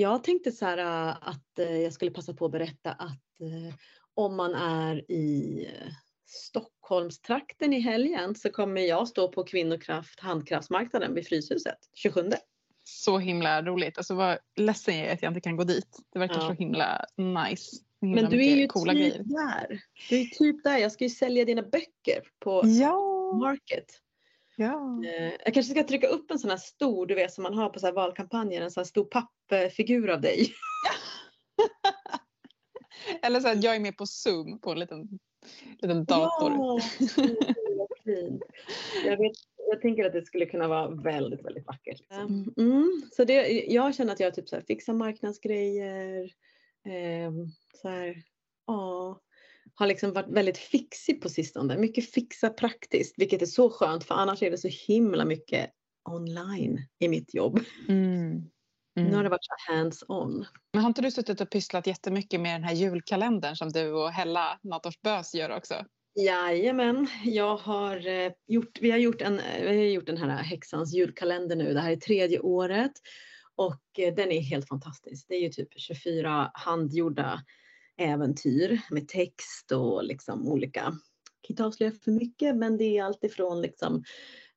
jag tänkte så här äh, att äh, jag skulle passa på att berätta att äh, om man är i Stockholmstrakten i helgen så kommer jag stå på Kvinnokraft handkraftsmarknaden vid Fryshuset 27. Så himla roligt. Alltså vad ledsen jag är att jag inte kan gå dit. Det verkar Ja. så himla nice. Himla Men du är ju typ grejer. där. Du är typ där. Jag ska ju sälja dina böcker på Ja, Market. Ja. Eh, Jag kanske ska trycka upp en sån här stor, du vet som man har på så valkampanjer, en sån här stor pappfigur av dig. Eller så att jag är med på Zoom på en liten, liten dator. Ja, fint. Jag, vet, jag tänker att det skulle kunna vara väldigt, väldigt vackert. liksom. Mm, så det, jag känner att jag typ så här fixar marknadsgrejer. Eh, så här, ja, har liksom varit väldigt fixig på sistone. Mycket fixa praktiskt, vilket är så skönt för annars är det så himla mycket online i mitt jobb. Mm. Nu har det Mm. varit hands-on. Men har inte du suttit och pysslat jättemycket med den här julkalendern som du och Hella Nattorsbös gör också? Jajamän, jag har eh, gjort, vi har gjort, en, eh, vi har gjort den här häxans julkalender nu. Det här är tredje året och eh, den är helt fantastisk. Det är ju typ 24 handgjorda äventyr med text och liksom olika, jag kan inte avslöja för mycket men det är alltifrån liksom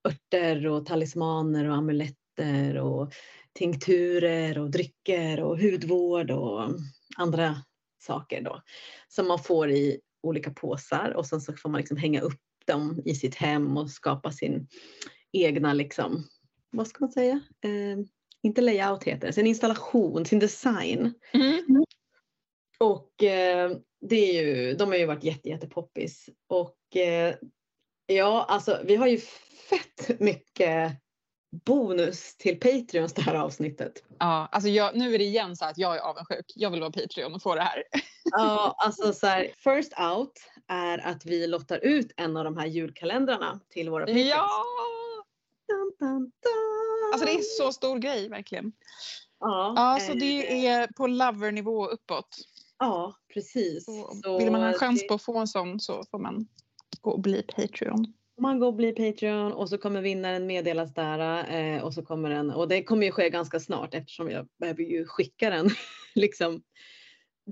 örter och talismaner och amuletter och tinkturer och drycker och hudvård och andra saker då som man får i olika påsar och sen så får man liksom hänga upp dem i sitt hem och skapa sin egna liksom, vad ska man säga? Eh, inte layout heter det, sin installation, sin design. Mm. Och eh, det är ju, de har ju varit jätte, jättepoppis. Och eh, ja, alltså vi har ju fett mycket bonus till Patreons det här avsnittet. Ja, alltså jag, nu är det igen så att jag är avundsjuk. Jag vill vara Patreon och få det här. Ja, alltså så här, first out är att vi lottar ut en av de här julkalendrarna till våra Patreons. Ja! Dun, dun, dun. Alltså det är så stor grej verkligen. Ja, Ja, så eh, det är på lovernivå uppåt. Ja, precis. Så vill man ha en chans det- på att få en sån så får man gå och bli Patreon. Man går och blir Patreon och så kommer vinnaren meddelas där eh, och så kommer den och det kommer ju ske ganska snart eftersom jag behöver ju skicka den liksom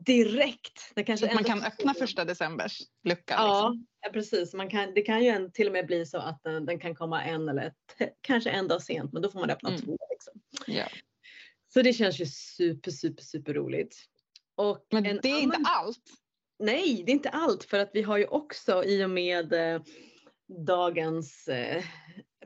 direkt. Det kanske Så man kan öppna första decembers lucka. Ja, Liksom. ja precis. Man kan, det kan ju en, till och med bli så att den, den kan komma en eller t- kanske en dag sent men då får man öppna Mm. två. Liksom. Ja. Så det känns ju super, super, super roligt. Och Men en det är inte annan- allt. Nej, det är inte allt för att vi har ju också i och med eh, dagens eh,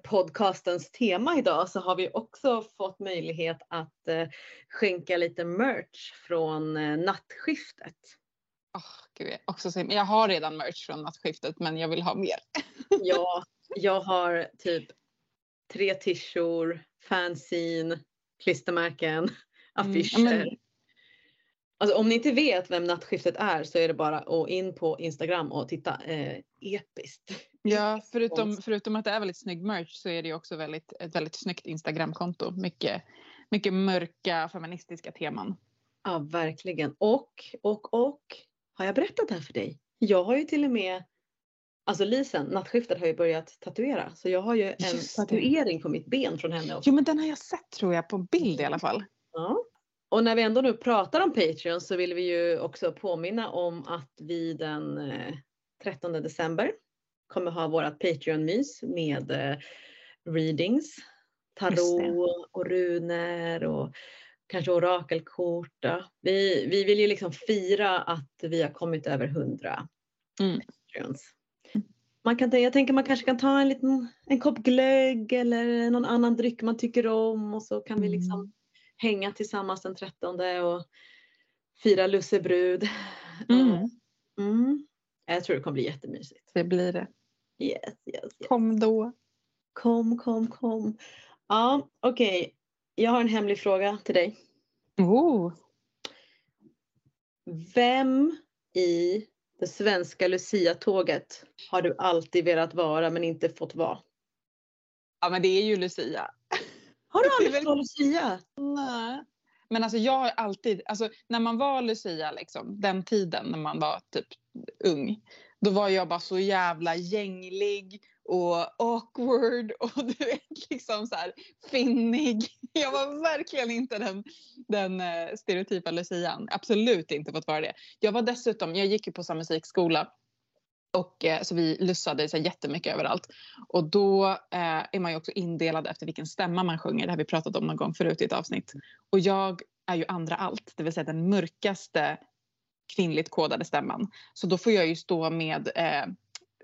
podcastens tema idag så har vi också fått möjlighet att eh, skänka lite merch från eh, nattskiftet. Oh, gud, jag, också så, jag har redan merch från nattskiftet men jag vill ha mer. Ja, jag har typ tre tishor, fanzine, klistermärken, affischer. Mm, ja, men- Alltså om ni inte vet vem nattskiftet är så är det bara att in på Instagram och titta. Eh, episkt. Ja, förutom, förutom att det är väldigt snygg merch så är det också väldigt, ett väldigt snyggt Instagramkonto. Mycket, mycket mörka feministiska teman. Ja, verkligen. Och, och, och. Har jag berättat det här för dig? Jag har ju till och med, alltså Lisen, nattskiftet har ju börjat tatuera. Så jag har ju en tatuering på mitt ben från henne också. Jo men den har jag sett tror jag på bild i alla fall. Ja. Och när vi ändå nu pratar om Patreon så vill vi ju också påminna om att vi den eh, 13 december kommer ha vårat Patreon-mys med eh, readings, tarot och runer och kanske orakelkort. Vi, vi vill ju liksom fira att vi har kommit över 100 Mm. Patreons. Man kan, jag tänker man kanske kan ta en liten en kopp glögg eller någon annan dryck man tycker om och så kan vi liksom Mm. Hänga tillsammans den 13 och fira lussebrud. Mm. Mm. Jag tror det kommer bli jättemysigt. Det blir det. Yes, yes, yes. Kom då. Kom, kom, kom. Ja, okej. Jag har en hemlig fråga till dig. Oh. Vem i det svenska Lucia-tåget har du alltid velat vara men inte fått vara? Ja men det är ju Lucia. Har du aldrig fått vara Lucia? Nej. Men alltså jag har alltid, alltså när man var Lucia liksom, den tiden när man var typ ung. Då var jag bara så jävla gänglig och awkward och du vet liksom så här finnig. Jag var verkligen inte den, den uh, stereotypa lucian. Absolut inte fått vara det. Jag var dessutom, jag gick ju på samma musikskola och, eh, så vi lussade så jättemycket överallt. Och då eh, är man ju också indelad efter vilken stämma man sjunger. Det har vi pratat om någon gång förut i ett avsnitt. Och jag är ju andra allt, det vill säga den mörkaste kvinnligt kodade stämman. Så då får jag ju stå med eh,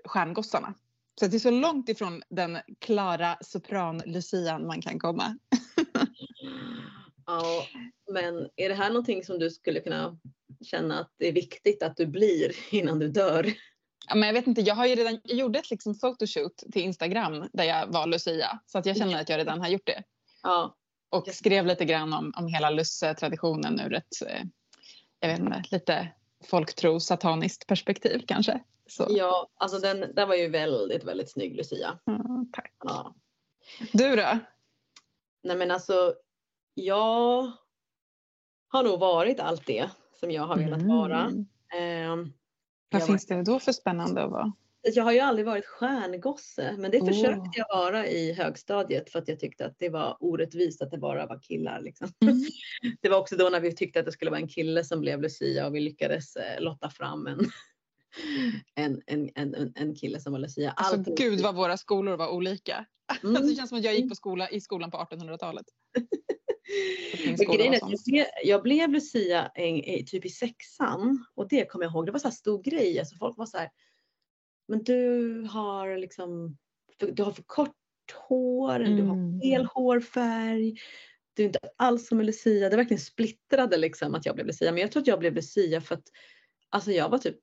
stjärngossarna. Så det är så långt ifrån den klara sopran-lucian man kan komma. ja, men är det här någonting som du skulle kunna känna att det är viktigt att du blir innan du dör? Ja, men jag vet inte, jag har ju redan jag gjorde ett liksom photoshoot till Instagram där jag var Lucia. Så att jag känner att jag redan har gjort det. Ja. Och skrev lite grann om, om hela Lusse-traditionen ur ett eh, jag vet inte, lite folktro sataniskt perspektiv kanske. Så. Ja, alltså den, den var ju väldigt, väldigt snygg Lucia. Mm, tack. Ja. Du då? Nej men alltså, jag har nog varit allt det som jag har velat mm. vara. Eh, vad finns det då för spännande att vara? Jag har ju aldrig varit stjärngosse men det oh. försökte jag vara i högstadiet för att jag tyckte att det var orättvist att det bara var killar. Liksom. Mm. Det var också då när vi tyckte att det skulle vara en kille som blev Lucia och vi lyckades eh, lotta fram en, en, en, en, en kille som var Lucia. Alltså Allt gud vad våra skolor var olika. Mm. Alltså, det känns som att jag gick på skola, i skolan på 1800-talet. Jag blev Lucia en, typ i sexan och det kommer jag ihåg. Det var så här stor grej. Alltså folk var så här, men du har liksom, du har för kort hår, mm. du har mm. fel hårfärg. Du är inte alls som en Lucia. Det verkligen splittrade liksom att jag blev Lucia. Men jag tror att jag blev Lucia för att alltså jag var typ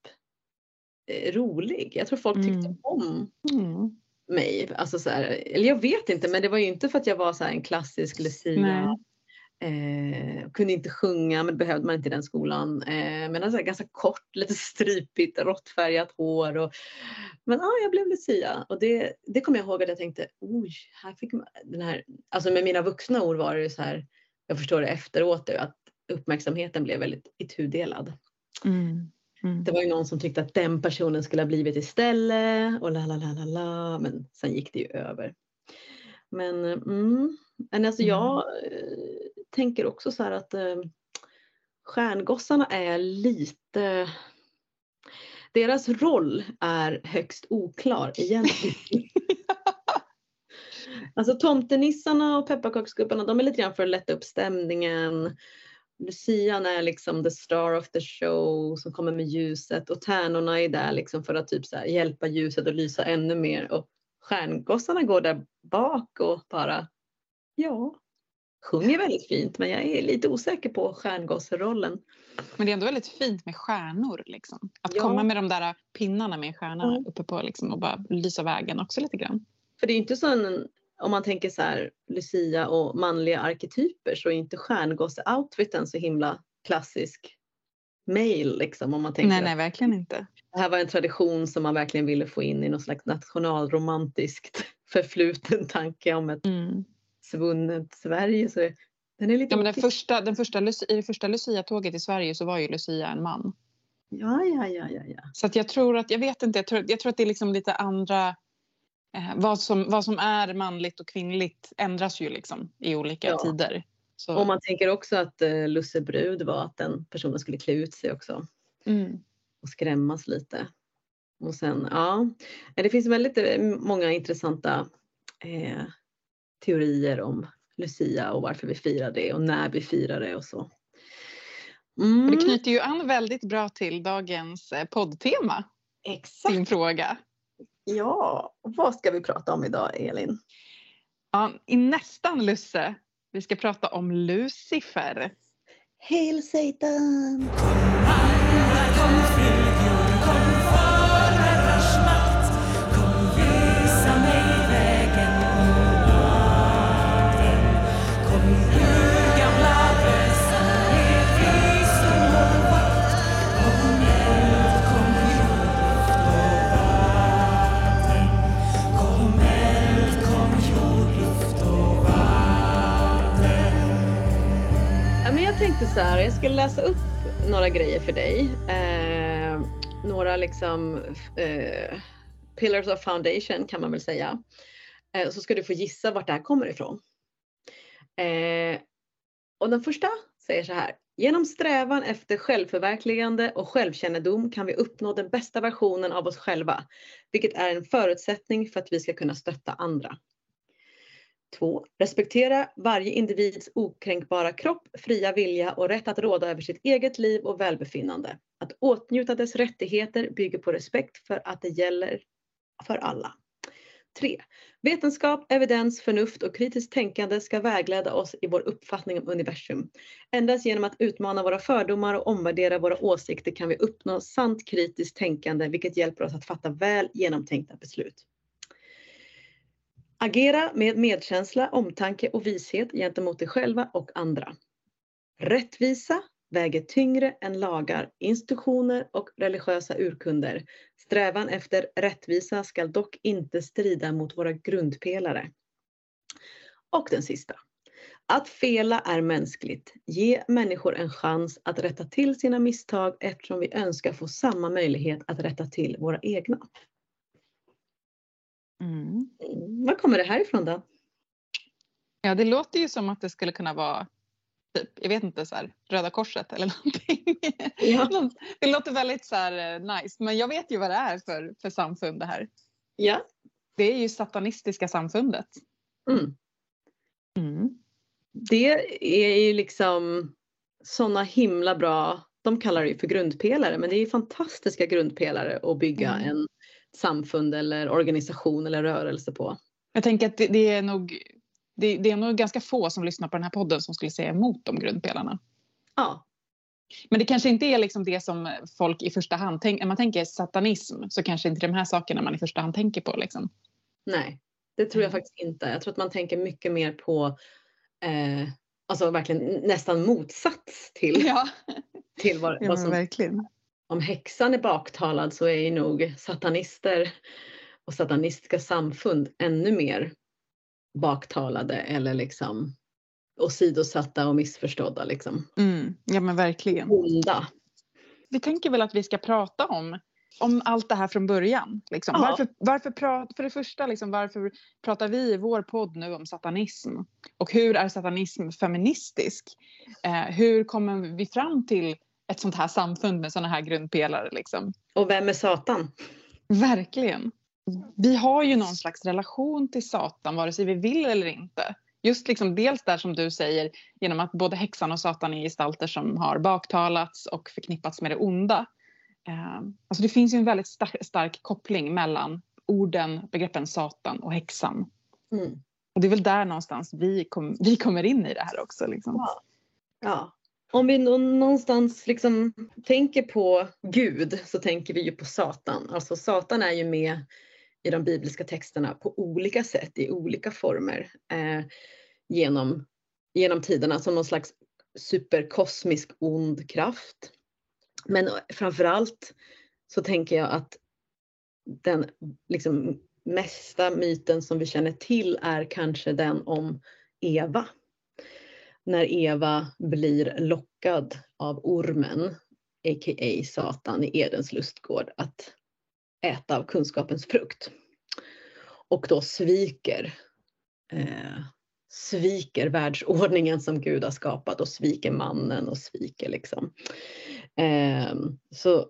eh, rolig. Jag tror folk tyckte mm. om mm. mig. Alltså så här, eller jag vet inte men det var ju inte för att jag var så en klassisk Lucia. Nej. Eh, kunde inte sjunga men det behövde man inte i den skolan. Eh, men alltså, ganska kort, lite strypigt, råttfärgat hår. Och, men ja, jag blev Lucia och det, det kommer jag ihåg att jag tänkte, oj, här fick man den här, alltså med mina vuxna ord var det så här, jag förstår det efteråt, att uppmärksamheten blev väldigt itudelad. Mm. Mm. Det var ju någon som tyckte att den personen skulle ha blivit istället och la la la la la, men sen gick det ju över. Men, mm, men alltså jag mm tänker också så här att eh, stjärngossarna är lite deras roll är högst oklar egentligen. alltså tomtenissarna och pepparkaksgubbarna de är lite grann för att lätta upp stämningen. Lucian är liksom the star of the show som kommer med ljuset och tärnorna är där liksom för att typ så här, hjälpa ljuset att lysa ännu mer och stjärngossarna går där bak och bara ja, sjunger väldigt fint men jag är lite osäker på stjärngosserollen. Men det är ändå väldigt fint med stjärnor. Liksom. Att ja. komma med de där pinnarna med en stjärna mm. uppe på liksom, och bara lysa vägen också lite grann. För det är inte så en, om man tänker så här Lucia och manliga arketyper så är inte stjärngosse-outfiten så himla klassisk mail liksom om man tänker. Nej, nej, verkligen inte. Det här var en tradition som man verkligen ville få in i något slags nationalromantiskt förfluten tanke om ett mm svunnet Sverige. Så den är lite ja, men den första, den första, I det första Lucia-tåget i Sverige så var ju Lucia en man. Ja, ja, ja, ja. ja. Så att jag tror att, jag vet inte, jag tror, jag tror att det är liksom lite andra eh, vad, som, vad som är manligt och kvinnligt ändras ju liksom i olika ja. tider. Så. Och man tänker också att eh, Lusse brud var att den personen skulle klä ut sig också. Mm. Och skrämmas lite. Och sen, ja, det finns väldigt eh, många intressanta eh, teorier om Lucia och varför vi firar det och när vi firar det och så. Mm. Det knyter ju an väldigt bra till dagens eh, poddtema. Exakt. Din fråga. Ja, vad ska vi prata om idag Elin? Ja, I nästan Lusse, vi ska prata om Lucifer. Hail Satan! Ska läsa upp några grejer för dig. Eh, några liksom eh, pillars of foundation kan man väl säga. Eh, så ska du få gissa vart det här kommer ifrån. Eh, och den första säger så här. Genom strävan efter självförverkligande och självkännedom kan vi uppnå den bästa versionen av oss själva, vilket är en förutsättning för att vi ska kunna stötta andra. 2. Respektera varje individs okränkbara kropp, fria vilja och rätt att råda över sitt eget liv och välbefinnande. Att åtnjuta dess rättigheter bygger på respekt för att det gäller för alla. 3. Vetenskap, evidens, förnuft och kritiskt tänkande ska vägleda oss i vår uppfattning om universum. Endast genom att utmana våra fördomar och omvärdera våra åsikter kan vi uppnå sant kritiskt tänkande vilket hjälper oss att fatta väl genomtänkta beslut. Agera med medkänsla, omtanke och vishet gentemot dig själva och andra. Rättvisa väger tyngre än lagar, institutioner och religiösa urkunder. Strävan efter rättvisa ska dock inte strida mot våra grundpelare. Och den sista. Att fela är mänskligt. Ge människor en chans att rätta till sina misstag eftersom vi önskar få samma möjlighet att rätta till våra egna. Mm. Var kommer det här ifrån då? Ja, det låter ju som att det skulle kunna vara typ, jag vet inte, så här, Röda Korset eller någonting. Ja. det låter väldigt så här, eh, nice, men jag vet ju vad det är för, för samfund det här. Ja. Det är ju satanistiska samfundet. Mm. Mm. Det är ju liksom sådana himla bra, de kallar det ju för grundpelare, men det är ju fantastiska grundpelare att bygga mm. en samfund eller organisation eller rörelse på. Jag tänker att det, det är nog det, det, är nog ganska få som lyssnar på den här podden som skulle säga emot de grundpelarna. Ja. Men det kanske inte är liksom det som folk i första hand tänker. När man tänker satanism så kanske inte de här sakerna man i första hand tänker på. Liksom. Nej, det tror jag mm. faktiskt inte. Jag tror att man tänker mycket mer på eh, alltså verkligen nästan motsats till, ja. till vad, ja, vad som... Verkligen. Om häxan är baktalad så är ju nog satanister och satanistiska samfund ännu mer baktalade eller liksom åsidosatta och missförstådda. Liksom. Mm, ja men verkligen. Onda. Vi tänker väl att vi ska prata om, om allt det här från början. Liksom. Ja. Varför, varför pra, för det första, liksom, varför pratar vi i vår podd nu om satanism? Och hur är satanism feministisk? Eh, hur kommer vi fram till ett sånt här samfund med såna här grundpelare? Liksom? Och vem är Satan? Verkligen vi har ju någon slags relation till Satan vare sig vi vill eller inte. Just liksom dels där som du säger genom att både häxan och Satan är gestalter som har baktalats och förknippats med det onda. Eh, alltså det finns ju en väldigt stark, stark koppling mellan orden, begreppen Satan och häxan. Mm. Och det är väl där någonstans vi, kom, vi kommer in i det här också. Liksom. Ja. ja. Om vi någonstans liksom tänker på Gud så tänker vi ju på Satan. Alltså Satan är ju med i de bibliska texterna på olika sätt, i olika former eh, genom, genom tiderna som någon slags superkosmisk ond kraft. Men framförallt så tänker jag att den liksom mesta myten som vi känner till är kanske den om Eva. När Eva blir lockad av ormen, a.k.a. Satan i Edens lustgård, att äta av kunskapens frukt. Och då sviker, eh, sviker världsordningen som Gud har skapat och sviker mannen och sviker liksom. Eh, så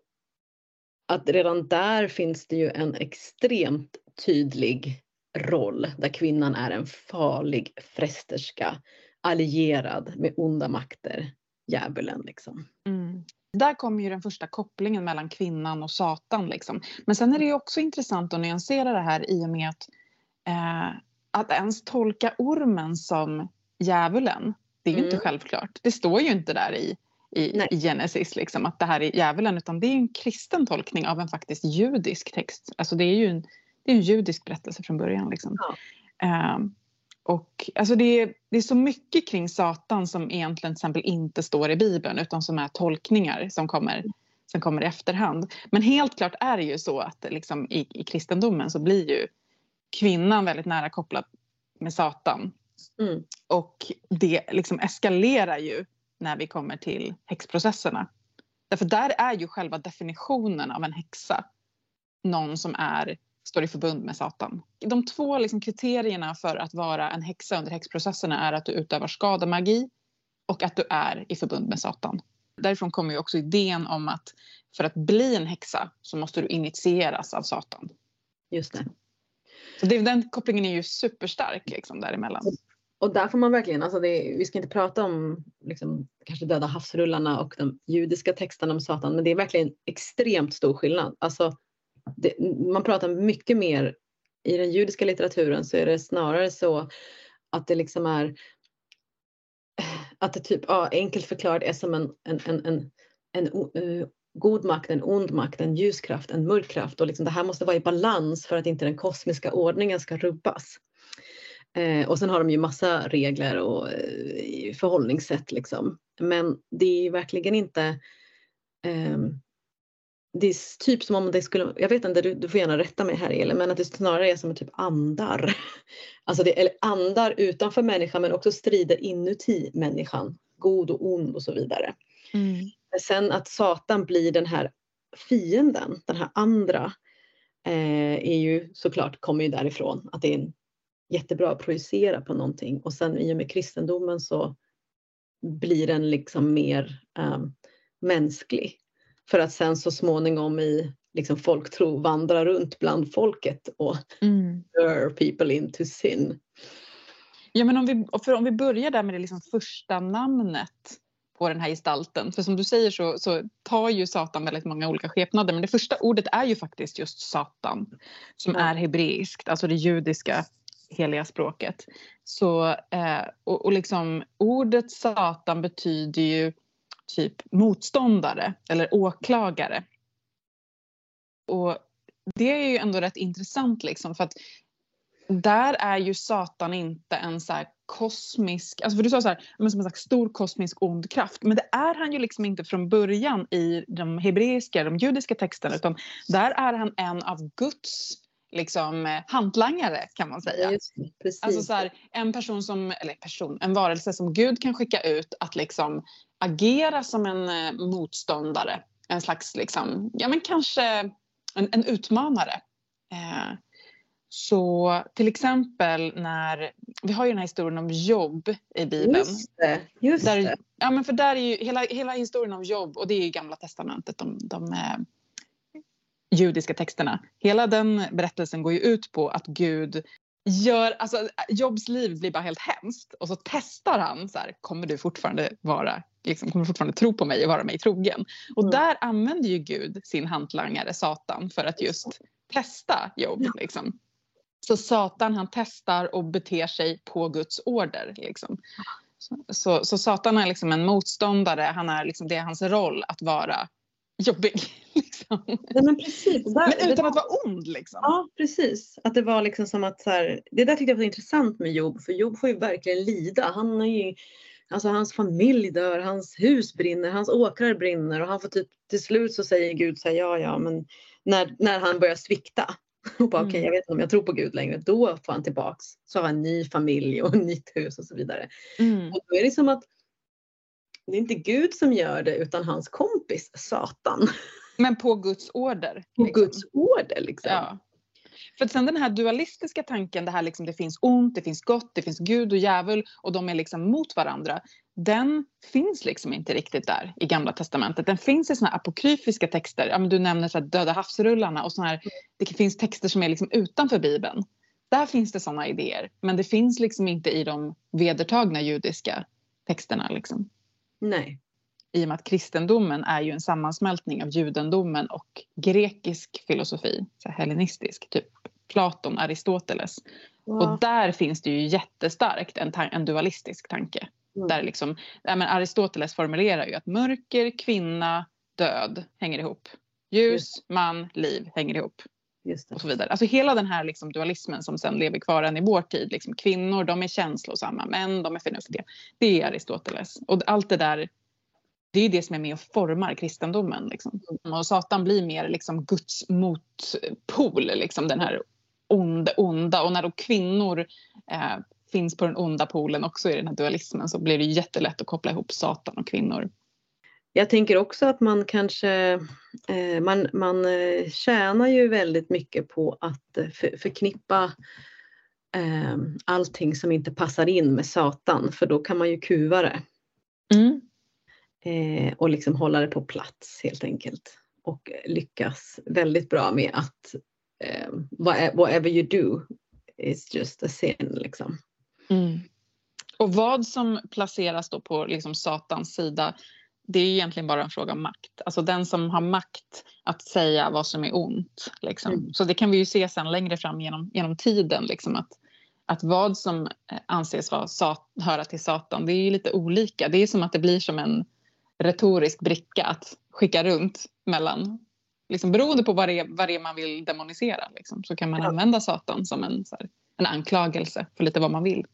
att redan där finns det ju en extremt tydlig roll där kvinnan är en farlig frästerska allierad med onda makter, djävulen liksom. Mm där kommer ju den första kopplingen mellan kvinnan och Satan. Liksom. Men sen är det ju också intressant att nyansera det här i och med att, eh, att ens tolka ormen som djävulen, det är ju mm. inte självklart. Det står ju inte där i, i, i Genesis liksom, att det här är djävulen utan det är en kristen tolkning av en faktiskt judisk text. Alltså det är ju en, det är en judisk berättelse från början. Liksom. Ja. Eh, och alltså det, är, det är så mycket kring Satan som egentligen till inte står i Bibeln utan som är tolkningar som kommer, som kommer i efterhand. Men helt klart är det ju så att liksom i, i kristendomen så blir ju kvinnan väldigt nära kopplad med Satan. Mm. Och det liksom eskalerar ju när vi kommer till häxprocesserna. Därför där är ju själva definitionen av en häxa någon som är står i förbund med Satan. De två liksom kriterierna för att vara en häxa under häxprocesserna är att du utövar skademagi och att du är i förbund med Satan. Därifrån kommer ju också idén om att för att bli en häxa så måste du initieras av Satan. Just det. Så det, den kopplingen är ju superstark liksom däremellan. Och där får man verkligen, alltså det, vi ska inte prata om liksom, kanske döda havsrullarna och de judiska texterna om Satan, men det är verkligen extremt stor skillnad. Alltså, det, man pratar mycket mer i den judiska litteraturen så är det snarare så att det liksom är att det typ, ja, enkelt förklarat är som en, en, en, en, en uh, god makt, en ond makt, en ljuskraft, en mörk kraft och liksom det här måste vara i balans för att inte den kosmiska ordningen ska rubbas. Eh, och sen har de ju massa regler och eh, förhållningssätt liksom. Men det är verkligen inte eh, det är typ som om det skulle, jag vet inte, du, du får gärna rätta mig här Elin, men att det snarare är som typ andar. Alltså det, eller andar utanför människan men också strider inuti människan. God och ond och så vidare. Mm. Sen att Satan blir den här fienden, den här andra, eh, är ju såklart, kommer ju därifrån. Att det är en, jättebra att projicera på någonting och sen i och med kristendomen så blir den liksom mer um, mänsklig. För att sen så småningom i liksom folktro vandra runt bland folket och mm. lure people into sin. Ja men om vi, för om vi börjar där med det liksom första namnet på den här gestalten. För som du säger så, så tar ju Satan väldigt många olika skepnader men det första ordet är ju faktiskt just Satan som är hebreiskt, alltså det judiska heliga språket. Så, eh, och, och liksom ordet Satan betyder ju typ motståndare eller åklagare. Och det är ju ändå rätt intressant liksom för att där är ju Satan inte en så kosmisk, alltså för du sa så här, som en slags stor kosmisk ond kraft. Men det är han ju liksom inte från början i de hebreiska, de judiska texterna utan där är han en av Guds liksom hantlangare kan man säga. Just, alltså så här, en person som, eller person, en varelse som Gud kan skicka ut att liksom agera som en eh, motståndare. En slags liksom, ja men kanske en, en utmanare. Eh, så till exempel när, vi har ju den här historien om jobb i Bibeln. Just det, just där, det. Ja men för där är ju hela, hela historien om jobb och det är ju gamla testamentet, de, de eh, judiska texterna. Hela den berättelsen går ju ut på att Gud gör, alltså Jobs liv blir bara helt hemskt och så testar han så här, kommer du fortfarande vara, liksom, kommer du fortfarande tro på mig och vara mig trogen? Och mm. där använder ju Gud sin hantlangare Satan för att just testa Job. Liksom. Så Satan han testar och beter sig på Guds order. Liksom. Så, så, så, Satan är liksom en motståndare, han är liksom, det är hans roll att vara jobbig. Liksom. Nej, men, precis. Där, men utan att vara ond liksom. Ja precis. Att det var liksom som att så här, det där tyckte jag var intressant med Job för Job får ju verkligen lida. Han är ju, alltså hans familj dör, hans hus brinner, hans åkrar brinner och han får typ till slut så säger Gud så här, ja ja men när, när han börjar svikta och bara mm. okej okay, jag vet inte om jag tror på Gud längre då får han tillbaks så har han en ny familj och ett nytt hus och så vidare. Mm. Och då är det som att det är inte Gud som gör det utan hans kompis Satan. Men på Guds order. På liksom. Guds order liksom. Ja. För sen den här dualistiska tanken, det här liksom det finns ont, det finns gott, det finns Gud och djävul och de är liksom mot varandra. Den finns liksom inte riktigt där i Gamla Testamentet. Den finns i såna här apokryfiska texter. Ja, men du nämner så Döda havsrullarna och såna här, det finns texter som är liksom utanför Bibeln. Där finns det såna idéer, men det finns liksom inte i de vedertagna judiska texterna. Liksom. Nej. I och med att kristendomen är ju en sammansmältning av judendomen och grekisk filosofi, så hellenistisk, typ Platon, Aristoteles. Ja. Och där finns det ju jättestarkt en, en dualistisk tanke. Mm. Där liksom, ja, men Aristoteles formulerar ju att mörker, kvinna, död hänger ihop. Ljus, man, liv hänger ihop. Och så vidare. Alltså hela den här liksom dualismen som sen lever kvar än i vår tid. Liksom kvinnor de är känslosamma, män de är förnuftiga. Det är Aristoteles. Och allt det där det är det som är med och formar kristendomen. Liksom. Och Satan blir mer liksom Guds motpol, liksom den här onda, onda. Och när då kvinnor eh, finns på den onda polen också i den här dualismen så blir det jättelätt att koppla ihop Satan och kvinnor. Jag tänker också att man kanske, eh, man, man eh, tjänar ju väldigt mycket på att eh, för, förknippa allting som inte passar in med Satan, för då kan man ju kuva det. Mm. Och liksom hålla det på plats helt enkelt. Och lyckas väldigt bra med att whatever you do is just a sin liksom. Mm. Och vad som placeras då på liksom Satans sida det är egentligen bara en fråga om makt. Alltså den som har makt att säga vad som är ont. Liksom. Mm. Så det kan vi ju se sen längre fram genom, genom tiden. Liksom, att, att vad som eh, anses vara sat, höra till Satan, det är ju lite olika. Det är som att det blir som en retorisk bricka att skicka runt mellan liksom, beroende på vad det, är, vad det är man vill demonisera liksom, så kan man använda Satan som en, här, en anklagelse för lite vad man vill.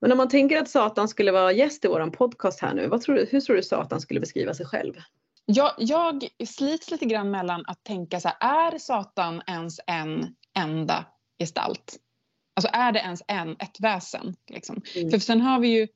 Men om man tänker att Satan skulle vara gäst i vår podcast här nu, tror du, hur tror du Satan skulle beskriva sig själv? Jag, jag slits lite grann mellan att tänka så här, är Satan ens en enda gestalt? Alltså är det ens en, ett väsen? Liksom? Mm. För sen har vi ju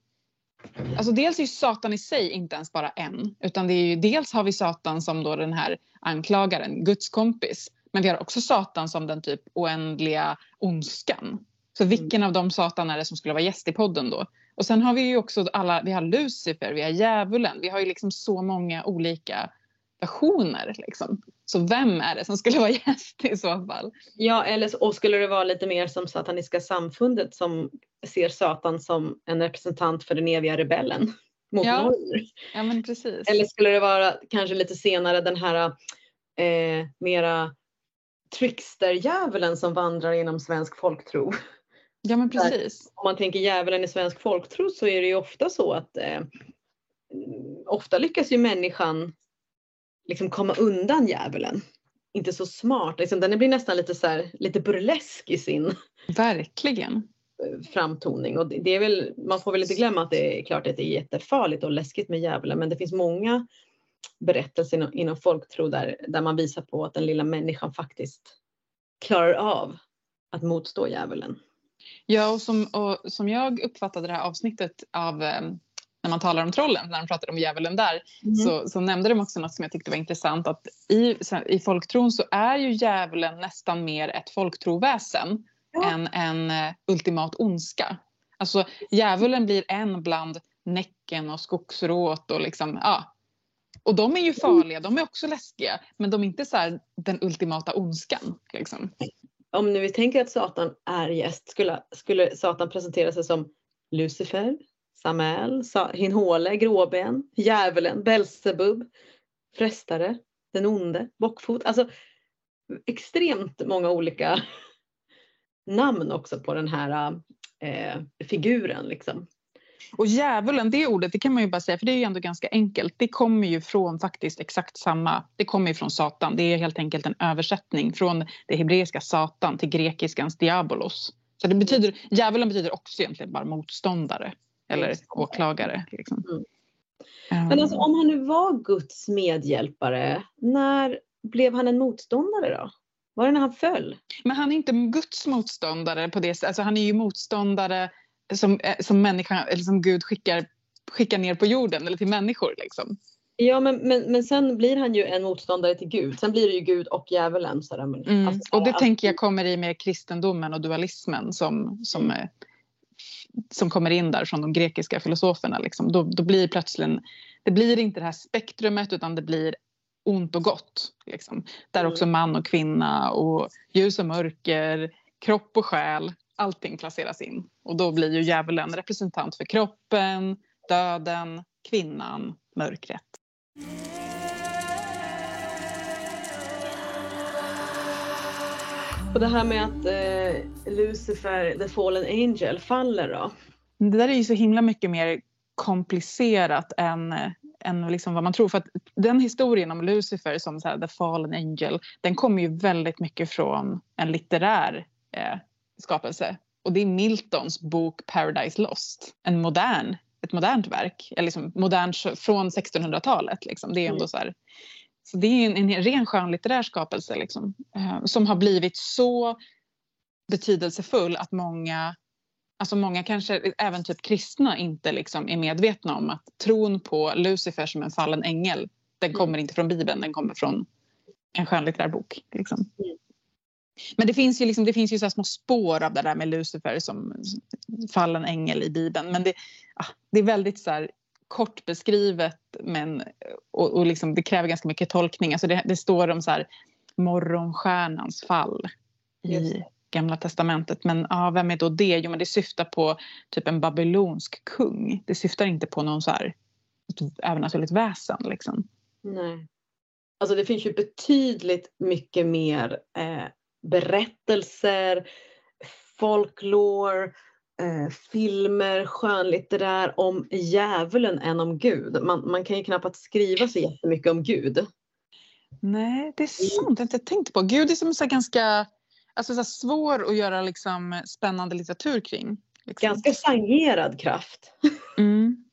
Alltså dels är Satan i sig inte ens bara en. Utan det är ju, dels har vi Satan som då den här anklagaren, Guds kompis. Men vi har också Satan som den typ oändliga ondskan. Så vilken mm. av de Satan är det som skulle vara gäst i podden då? Och sen har vi ju också alla, vi har Lucifer, vi har djävulen. Vi har ju liksom så många olika versioner. Liksom. Så vem är det som skulle vara gäst i så fall? Ja, eller och skulle det vara lite mer som Sataniska samfundet som ser Satan som en representant för den eviga rebellen mot ja. Ja, men precis. Eller skulle det vara kanske lite senare den här eh, mera trickster-djävulen som vandrar inom svensk folktro? Ja, men precis. om man tänker djävulen i svensk folktro så är det ju ofta så att eh, ofta lyckas ju människan liksom komma undan djävulen. Inte så smart, liksom, den blir nästan lite, så här, lite burlesk i sin Verkligen. framtoning. Och det är väl, man får väl inte glömma att det är klart att det är jättefarligt och läskigt med djävulen men det finns många berättelser inom, inom folktro där, där man visar på att den lilla människan faktiskt klarar av att motstå djävulen. Ja, och som, och som jag uppfattade det här avsnittet av eh, när man talar om trollen, när de pratade om djävulen där, mm. så, så nämnde de också något som jag tyckte var intressant att i, i folktron så är ju djävulen nästan mer ett folktroväsen ja. än en uh, ultimat ondska. Alltså djävulen blir en bland Näcken och skogsråt och liksom, ja. Och de är ju farliga, de är också läskiga, men de är inte så den ultimata ondskan. Liksom. Om nu vi tänker att Satan är gäst, skulle, skulle Satan presentera sig som Lucifer, Samael, Hinhole, Gråben, Djävulen, Belsebub, Frestare, Den onde, Bockfot. Alltså extremt många olika namn också på den här eh, figuren. Liksom. Och djävulen, det ordet, det kan man ju bara säga, för det är ju ändå ganska enkelt. Det kommer ju från faktiskt exakt samma, det kommer ju från Satan. Det är helt enkelt en översättning från det hebreiska Satan till grekiskans diabolos. Så det betyder, djävulen betyder också egentligen bara motståndare eller åklagare. Liksom. Mm. Men alltså, om han nu var Guds medhjälpare, när blev han en motståndare då? Var det när han föll? Men han är inte Guds motståndare på det sättet. Alltså, han är ju motståndare som, eh, som, människa, eller som Gud skickar, skickar ner på jorden eller till människor. Liksom. Ja men, men, men sen blir han ju en motståndare till Gud. Sen blir det ju Gud och djävulen. Så där. Mm. Alltså, och det alltså, tänker jag kommer i med kristendomen och dualismen som, som mm som kommer in där från de grekiska filosoferna. Liksom, då, då blir plötsligt, det blir inte det här spektrumet utan det blir ont och gott. Liksom. Där mm. också man och kvinna och ljus och mörker, kropp och själ, allting placeras in. Och då blir ju djävulen representant för kroppen, döden, kvinnan, mörkret. Och det här med att eh, Lucifer, the fallen angel, faller då? Det där är ju så himla mycket mer komplicerat än, än liksom vad man tror. För att den historien om Lucifer som så här, the fallen angel, den kommer ju väldigt mycket från en litterär eh, skapelse. Och det är Miltons bok Paradise Lost, en modern, ett modernt verk, eller liksom modernt från 1600-talet. Liksom. Det är ändå mm. så här, så det är en, en ren skönlitterär skapelse liksom, eh, som har blivit så betydelsefull att många Alltså många kanske, även typ kristna, inte liksom är medvetna om att tron på Lucifer som en fallen ängel, den Mm. kommer inte från Bibeln, den kommer från en skönlitterär bok. Liksom. Men det finns ju, liksom, det finns ju så små spår av det där med Lucifer som fallen ängel i Bibeln. Men det, ah, det är väldigt så här, kort beskrivet men, och, och liksom, det kräver ganska mycket tolkning. Alltså det, det står om så här, morgonstjärnans fall Just i Gamla testamentet. Men ja, vem är då det? Jo, men det syftar på typ en babylonsk kung. Det syftar inte på någon så här, ett övernaturligt väsen. Liksom. Nej. Alltså det finns ju betydligt mycket mer eh, berättelser, folklore, eh, filmer, skönlitterär om djävulen än om Gud. Man, man kan ju knappast skriva så jättemycket om Gud. Nej, det är sant. Jag har inte tänkt på. Gud är som så ganska alltså så svår att göra liksom spännande litteratur kring. Liksom. Ganska sangerad kraft Mm.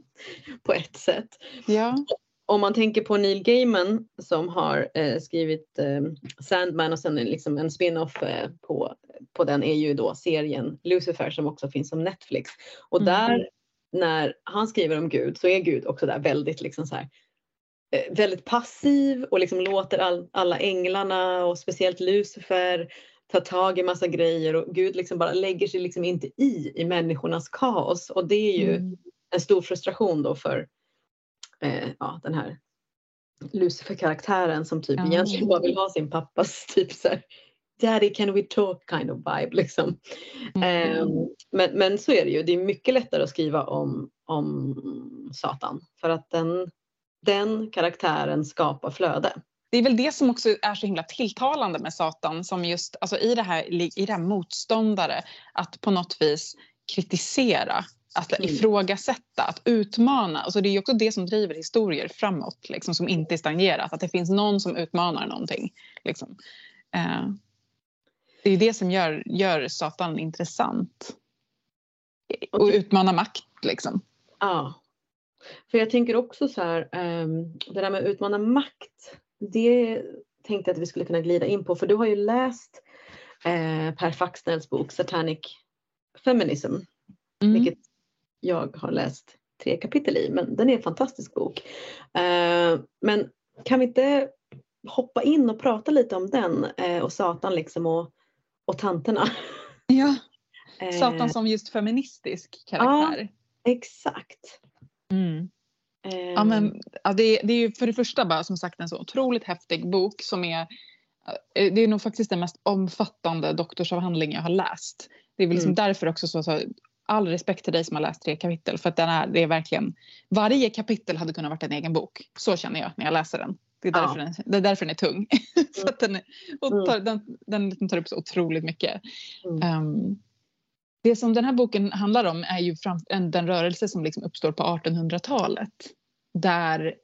på ett sätt. Ja. Om man tänker på Neil Gaiman som har eh, skrivit eh, Sandman och sen liksom en spin-off eh, på, på den är ju då serien Lucifer som också finns som Netflix. Och Mm. där när han skriver om Gud så är Gud också där väldigt liksom så här eh, väldigt passiv och liksom låter all, alla änglarna och speciellt Lucifer ta tag i massa grejer och Gud liksom bara lägger sig liksom inte i i människornas kaos och det är ju Mm. en stor frustration då för eh, ja, den här Lucifer-karaktären som typ Ja. egentligen bara vill ha sin pappas typ så här, Daddy can we talk kind of vibe liksom. Mm. Ehm, men, men så är det ju, det är mycket lättare att skriva om, om Satan för att den, den karaktären skapar flöde. Det är väl det som också är så himla tilltalande med Satan som just alltså i, det här, i det här motståndare att på något vis kritisera, att Mm. ifrågasätta, att utmana. Alltså det är också det som driver historier framåt liksom, som inte är stagnerat. Att det finns någon som utmanar någonting. Liksom. Eh, det är det som gör, gör Satan intressant. Och utmana makt liksom. Ja. För jag tänker också så här, ehm, det där med att utmana makt, det tänkte jag att vi skulle kunna glida in på för du har ju läst eh, Per Faxnells bok Satanic Feminism, Mm. vilket jag har läst tre kapitel i, men den är en fantastisk bok. Eh, men kan vi inte hoppa in och prata lite om den eh, och Satan liksom och, och tanterna? Ja, Eh, Satan som just feministisk karaktär. Exakt. Mm. Eh, Ja, men, ja, det, det är ju för det första bara som sagt en så otroligt häftig bok som är eh, det är nog faktiskt den mest omfattande doktorsavhandling jag har läst. Det är väl liksom Mm. därför också så, så all respekt till dig som har läst tre kapitel för att den är, det är verkligen varje kapitel hade kunnat varit en egen bok. Så känner jag när jag läser den. Det är Ja. därför, den, det är därför den är tung. för att den, och Mm. tar, den, den liksom tar upp så otroligt mycket. Mm. Ehm, det som den här boken handlar om är ju fram, en, den rörelse som liksom uppstår på 1800-talet. Där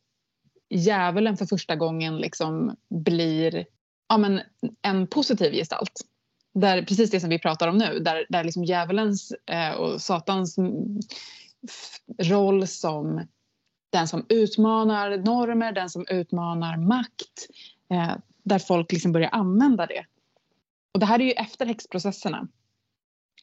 djävulen för första gången liksom blir ja, men en positiv gestalt. Där, precis det som vi pratar om nu, där, där liksom djävulens eh, och satans mm, roll som den som utmanar normer, den som utmanar makt. Eh, där folk liksom börjar använda det. Och det här är ju efter häxprocesserna.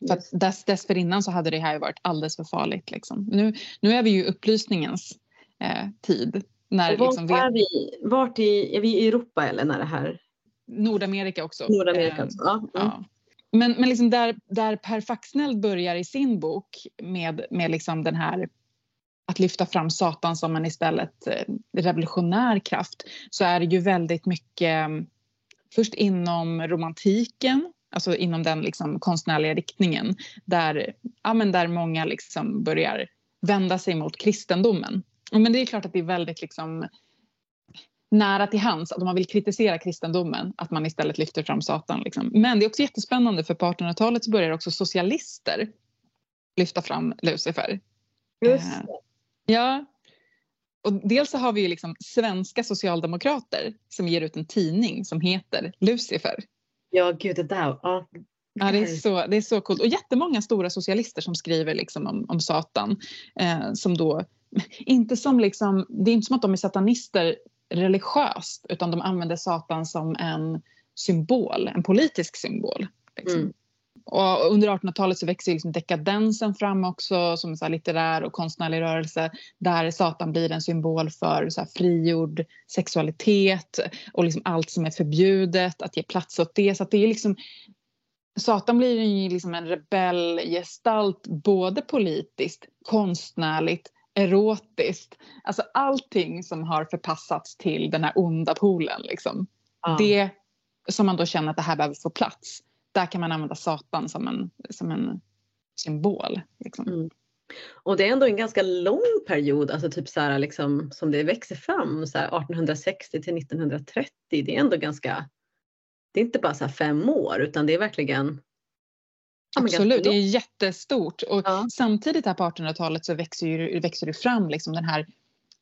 För att dess, dessförinnan så hade det här ju varit alldeles för farligt. Liksom. Nu, nu är vi ju upplysningens eh, tid. När vart liksom är vi? Vart i, är vi i Europa eller när det här? Nordamerika också. Nordamerika Eh, alltså? Ja. Mm. Ja. Men, men liksom där, där Per Faxnell börjar i sin bok med, med liksom den här att lyfta fram Satan som en istället eh, revolutionär kraft så är det ju väldigt mycket eh, först inom romantiken, alltså inom den liksom konstnärliga riktningen där, ja, men där många liksom börjar vända sig mot kristendomen. Men det är klart att det är väldigt liksom nära till hands att om man vill kritisera kristendomen att man istället lyfter fram Satan. Liksom. Men det är också jättespännande för på 1800-talet så börjar också socialister lyfta fram Lucifer. Just Eh, det. Ja. Och dels så har vi ju liksom svenska socialdemokrater som ger ut en tidning som heter Lucifer. Ja, gud det där. Ja. Ja, det, är så, det är så coolt. Och jättemånga stora socialister som skriver liksom om, om Satan. Eh, som då, inte som liksom, det är inte som att de är satanister religiöst utan de använder Satan som en symbol, en politisk symbol. Liksom. Mm. och under 1800-talet så växer liksom dekadensen fram också som en litterär och konstnärlig rörelse där Satan blir en symbol för så frigjord sexualitet och liksom allt som är förbjudet, att ge plats åt det. Så det är liksom, Satan blir ju liksom en rebellgestalt både politiskt, konstnärligt, erotiskt. Alltså allting som har förpassats till den här onda polen. Liksom. Ja. Det som man då känner att det här behöver få plats där kan man använda Satan som en, som en symbol. Liksom. Mm. Och det är ändå en ganska lång period, alltså typ så här, liksom, som det växer fram, så här, 1860 till 1930. Det är ändå ganska, det är inte bara så fem år utan det är verkligen Absolut, det är jättestort. Och ja. Samtidigt här på 1800-talet så växer, ju, växer det fram liksom den här,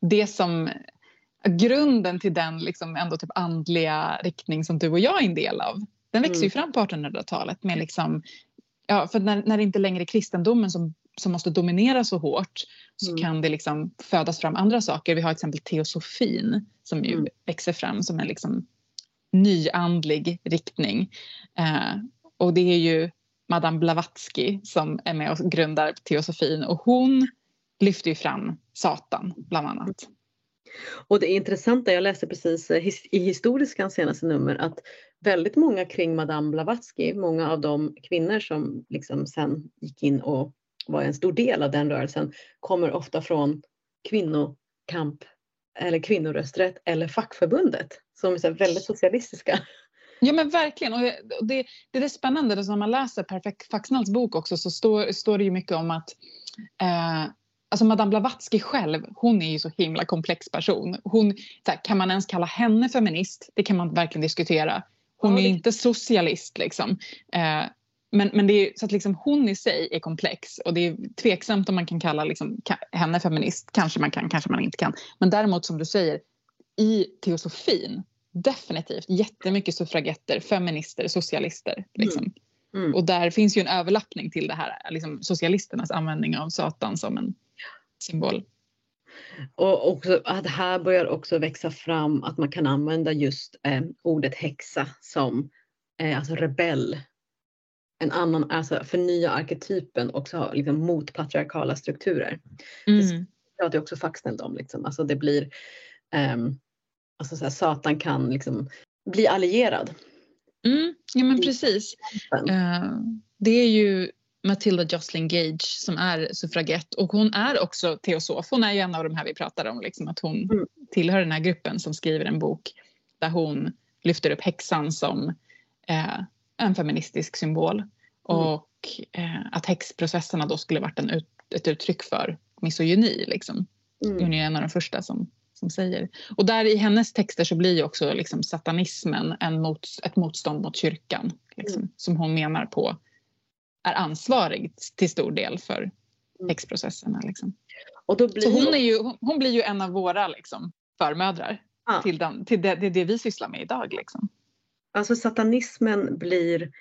det som grunden till den liksom ändå typ andliga riktning som du och jag är en del av. Den växer ju mm. fram på 1800-talet med liksom, ja, för när, när det inte längre är kristendomen som, som måste dominera så hårt så mm. kan det liksom födas fram andra saker. Vi har till exempel teosofin som ju mm. växer fram som en liksom nyandlig riktning. Eh, och det är ju Madame Blavatsky som är med och grundar teosofin och hon lyfter ju fram Satan bland annat. Och det intressanta, jag läste precis eh, i historiskans senaste nummer att väldigt många kring Madame Blavatsky, många av de kvinnor som liksom sen gick in och var en stor del av den rörelsen, kommer ofta från kvinnokamp eller kvinnorösträtt eller fackförbundet som är väldigt socialistiska. Ja men verkligen och det, det, är spännande, när man läser Per Faxnalls bok också så står, står det ju mycket om att eh, Alltså Madame Blavatsky själv, hon är ju så himla komplex person. Hon, här, kan man ens kalla henne feminist? Det kan man verkligen diskutera. Hon ja, det... är inte socialist liksom. Eh, men, men det är, så att liksom hon i sig är komplex och det är tveksamt om man kan kalla liksom, henne feminist. Kanske man kan, kanske man inte kan. Men däremot som du säger, i teosofin, definitivt jättemycket suffragetter, feminister, socialister. Liksom. Mm. Mm. Och där finns ju en överlappning till det här, liksom, socialisternas användning av Satan som en symbol. Och också att här börjar också växa fram att man kan använda just eh, ordet häxa som eh, alltså rebell. En annan, alltså förnya arketypen också liksom mot patriarkala strukturer. Mm. Det pratar också Faxnell om. Liksom. Alltså det blir, eh, alltså så här, Satan kan liksom bli allierad. Mm, ja men precis. Uh, det är ju Matilda Jocelyn Gage som är suffragett och hon är också teosof. Hon är ju en av de här vi pratar om, liksom, att hon mm. tillhör den här gruppen som skriver en bok där hon lyfter upp häxan som eh, en feministisk symbol mm. och eh, att häxprocesserna då skulle varit en ut, ett uttryck för misogyni. Liksom. Mm. Hon är en av de första som, som säger. Och där i hennes texter så blir ju också liksom satanismen en mot, ett motstånd mot kyrkan liksom, mm. som hon menar på är ansvarig till stor del för mm. häxprocesserna. Liksom. Och då blir Så hon, är ju, hon blir ju en av våra liksom, förmödrar ja. till, den, till det, det, det, vi sysslar med idag. Liksom. Alltså satanismen blir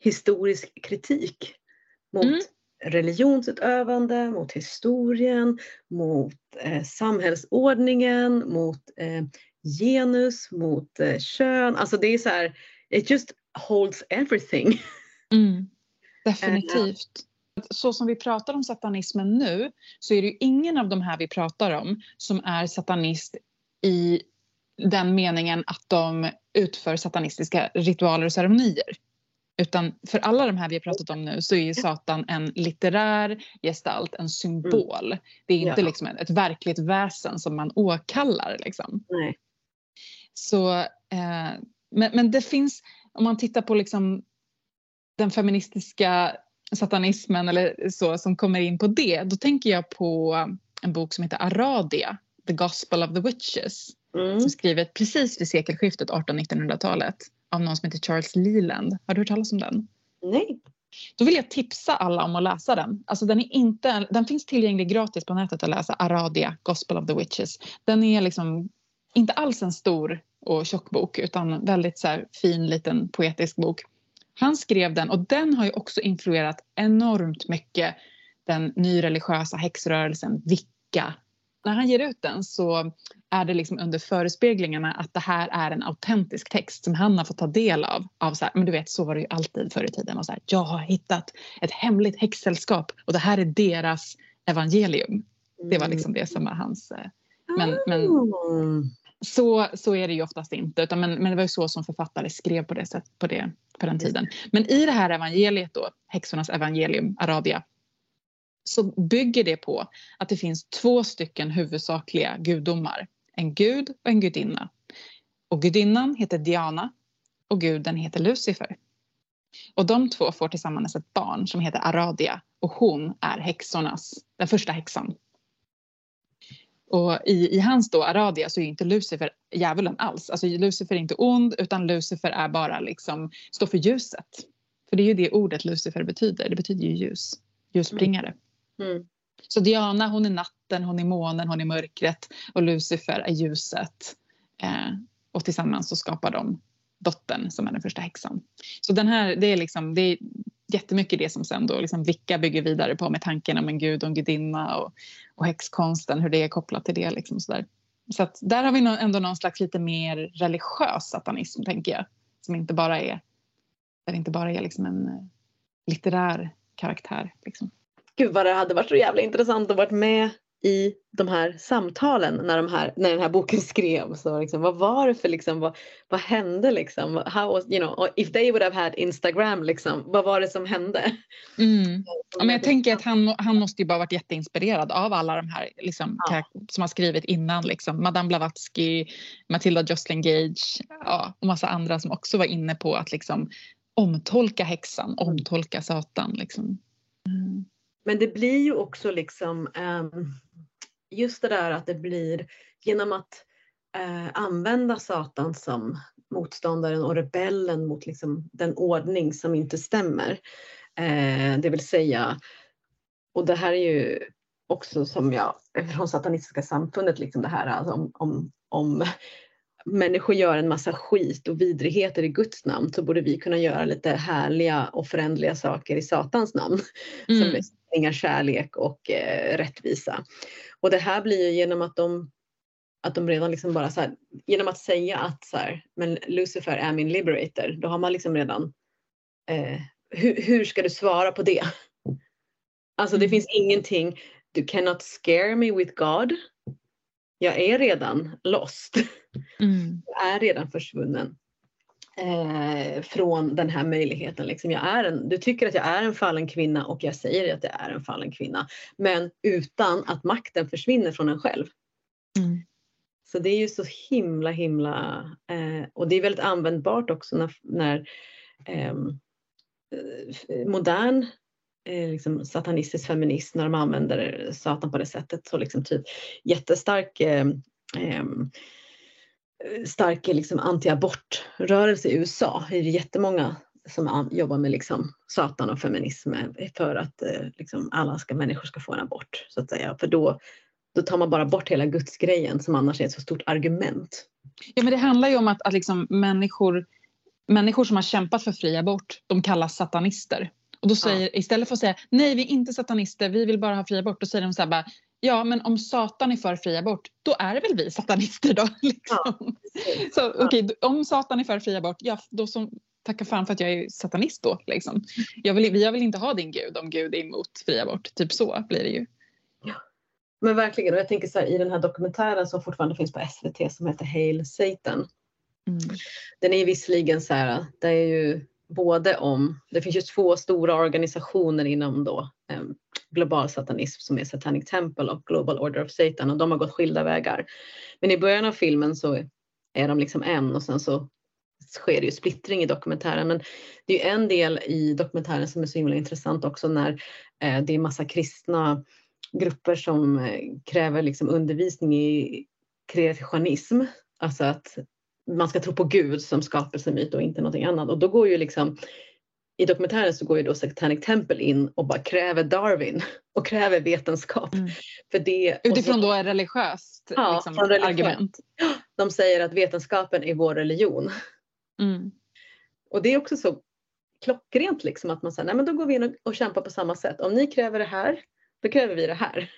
historisk kritik mot mm. Religionsutövande, mot historien, mot eh, samhällsordningen, mot eh, genus, mot eh, kön. Alltså det är så här, it just holds everything. Mm. Definitivt. Så som vi pratar om satanismen nu så är det ju ingen av de här vi pratar om som är satanist i den meningen att de utför satanistiska ritualer och ceremonier. Utan för alla de här vi har pratat om nu så är Satan en litterär gestalt, en symbol. Mm. Det är inte ja. liksom ett, verkligt väsen som man åkallar. Liksom. Nej. Så, eh, men, men det finns, om man tittar på liksom den feministiska satanismen eller så som kommer in på det, då tänker jag på en bok som heter Aradia, The Gospel of the Witches, mm. som skrivet precis vid sekelskiftet 1800-1900-talet av någon som heter Charles Leland. Har du hört talas om den? Nej. Då vill jag tipsa alla om att läsa den. Alltså den, är inte, den finns tillgänglig gratis på nätet att läsa, Aradia, Gospel of the Witches. Den är liksom inte alls en stor och tjock bok utan väldigt så fin liten poetisk bok. Han skrev den och den har ju också influerat enormt mycket den nyreligiösa häxrörelsen Vicka när han ger ut den så är det liksom under förespeglingarna att det här är en autentisk text som han har fått ta del av. av så här, men du vet, så var det ju alltid förr i tiden. Och så här, jag har hittat ett hemligt häxsällskap och det här är deras evangelium. Det var liksom det som var hans... eh, Men, men Mm. så, så är det ju oftast inte. Utan men, men det var ju så som författare skrev på det sätt, på, det, på den tiden. Men i det här evangeliet då, häxornas evangelium, Aradia, så bygger det på att det finns två stycken huvudsakliga gudomar. En gud och en gudinna. Och gudinnan heter Diana och guden heter Lucifer. Och de två får tillsammans ett barn som heter Aradia och hon är häxornas, den första häxan. Och i, i hans då Aradia så är inte Lucifer djävulen alls. Alltså Lucifer är inte ond utan Lucifer är bara liksom, står för ljuset. För det är ju det ordet Lucifer betyder. Det betyder ju ljus, ljusbringare. Mm. Så Diana hon är natten, hon är månen, hon är mörkret och Lucifer är ljuset. Eh, och tillsammans så skapar de dottern som är den första häxan. Så den här, det är liksom, det är jättemycket det som sen då liksom Vicka bygger vidare på med tanken om en gud och en gudinna och, och häxkonsten, hur det är kopplat till det. Liksom sådär. så att där har vi ändå någon slags lite mer religiös satanism tänker jag. Som inte bara är, där det inte bara är liksom en eh, litterär karaktär. Liksom. Gud vad det hade varit så jävla intressant att vara med i de här samtalen när, de här, när den här boken skrevs. Liksom, vad var det för liksom, vad, vad hände liksom? How was, you know, if they would have had Instagram liksom, vad var det som hände? Mm. Ja, men jag tänker att han, han måste ju bara varit jätteinspirerad av alla de här liksom, Ja. som har skrivit innan. Liksom. Madame Blavatsky, Matilda Jocelyn Gage ja, och massa andra som också var inne på att liksom, omtolka häxan, omtolka Satan. Liksom. Mm. Men det blir ju också liksom ehm, just det där att det blir genom att eh, använda Satan som motståndaren och rebellen mot liksom den ordning som inte stämmer. Eh, det vill säga, och det här är ju också som jag från satanistiska samfundet, liksom det här alltså om, om, om människor gör en massa skit och vidrigheter i Guds namn så borde vi kunna göra lite härliga och förändliga saker i Satans namn som Mm. liksom bringar kärlek och eh, rättvisa. Och det här blir ju genom att de att de redan liksom bara så här, genom att säga att så här, men Lucifer är min liberator, då har man liksom redan, eh, hur, hur ska du svara på det? Alltså det Mm. finns ingenting, du cannot scare me with God. Jag är redan lost, Mm. jag är redan försvunnen eh, från den här möjligheten. Liksom jag är en, du tycker att jag är en fallen kvinna och jag säger att jag är en fallen kvinna. Men utan att makten försvinner från en själv. Mm. Så det är ju så himla himla eh, och det är väldigt användbart också när, när ehm, eh, modern Eh, liksom satanistisk feminism när de använder Satan på det sättet så liksom typ jättestark eh, eh stark liksom antiabortrörelse i USA. Det är jättemånga som jobbar med liksom Satan och feminism för att eh, liksom alla ska, människor ska få en abort. Så att säga. För då, då tar man bara bort hela gudsgrejen som annars är ett så stort argument. Ja, men det handlar ju om att, att liksom människor, människor som har kämpat för fri abort, de kallas satanister. Och då säger, istället för att säga nej vi är inte satanister, vi vill bara ha fri abort, då säger de så här bara, ja men om Satan är för fri abort, då är det väl vi satanister då? Liksom. Så okej, d- om Satan är för fri abort, ja då som, tacka fan för att jag är satanist då. Liksom. Jag, vill, jag vill inte ha din gud om gud är emot fri abort. Typ så blir det ju. Men verkligen, och jag tänker så här, i den här dokumentären som fortfarande finns på SVT som heter Hail Satan. Mm. Den är visserligen så här, det är ju både om, det finns ju två stora organisationer inom då eh, global satanism som är Satanic Temple och Global Order of Satan och de har gått skilda vägar. Men i början av filmen så är de liksom en och sen så sker det ju splittring i dokumentären. Men det är ju en del i dokumentären som är så himla intressant också när eh, det är massa kristna grupper som eh, kräver liksom undervisning i kreationism. Alltså att man ska tro på Gud som skapelsemyt och inte någonting annat. Och då går ju liksom i dokumentären så går ju då Satanic Temple in och bara kräver Darwin och kräver vetenskap. Mm. För det, Utifrån så- då ett religiöst Ja, liksom, argument. De säger att vetenskapen är vår religion. Mm. Och det är också så klockrent liksom att man säger, nej men då går vi in och, och kämpar på samma sätt. Om ni kräver det här, då kräver vi det här.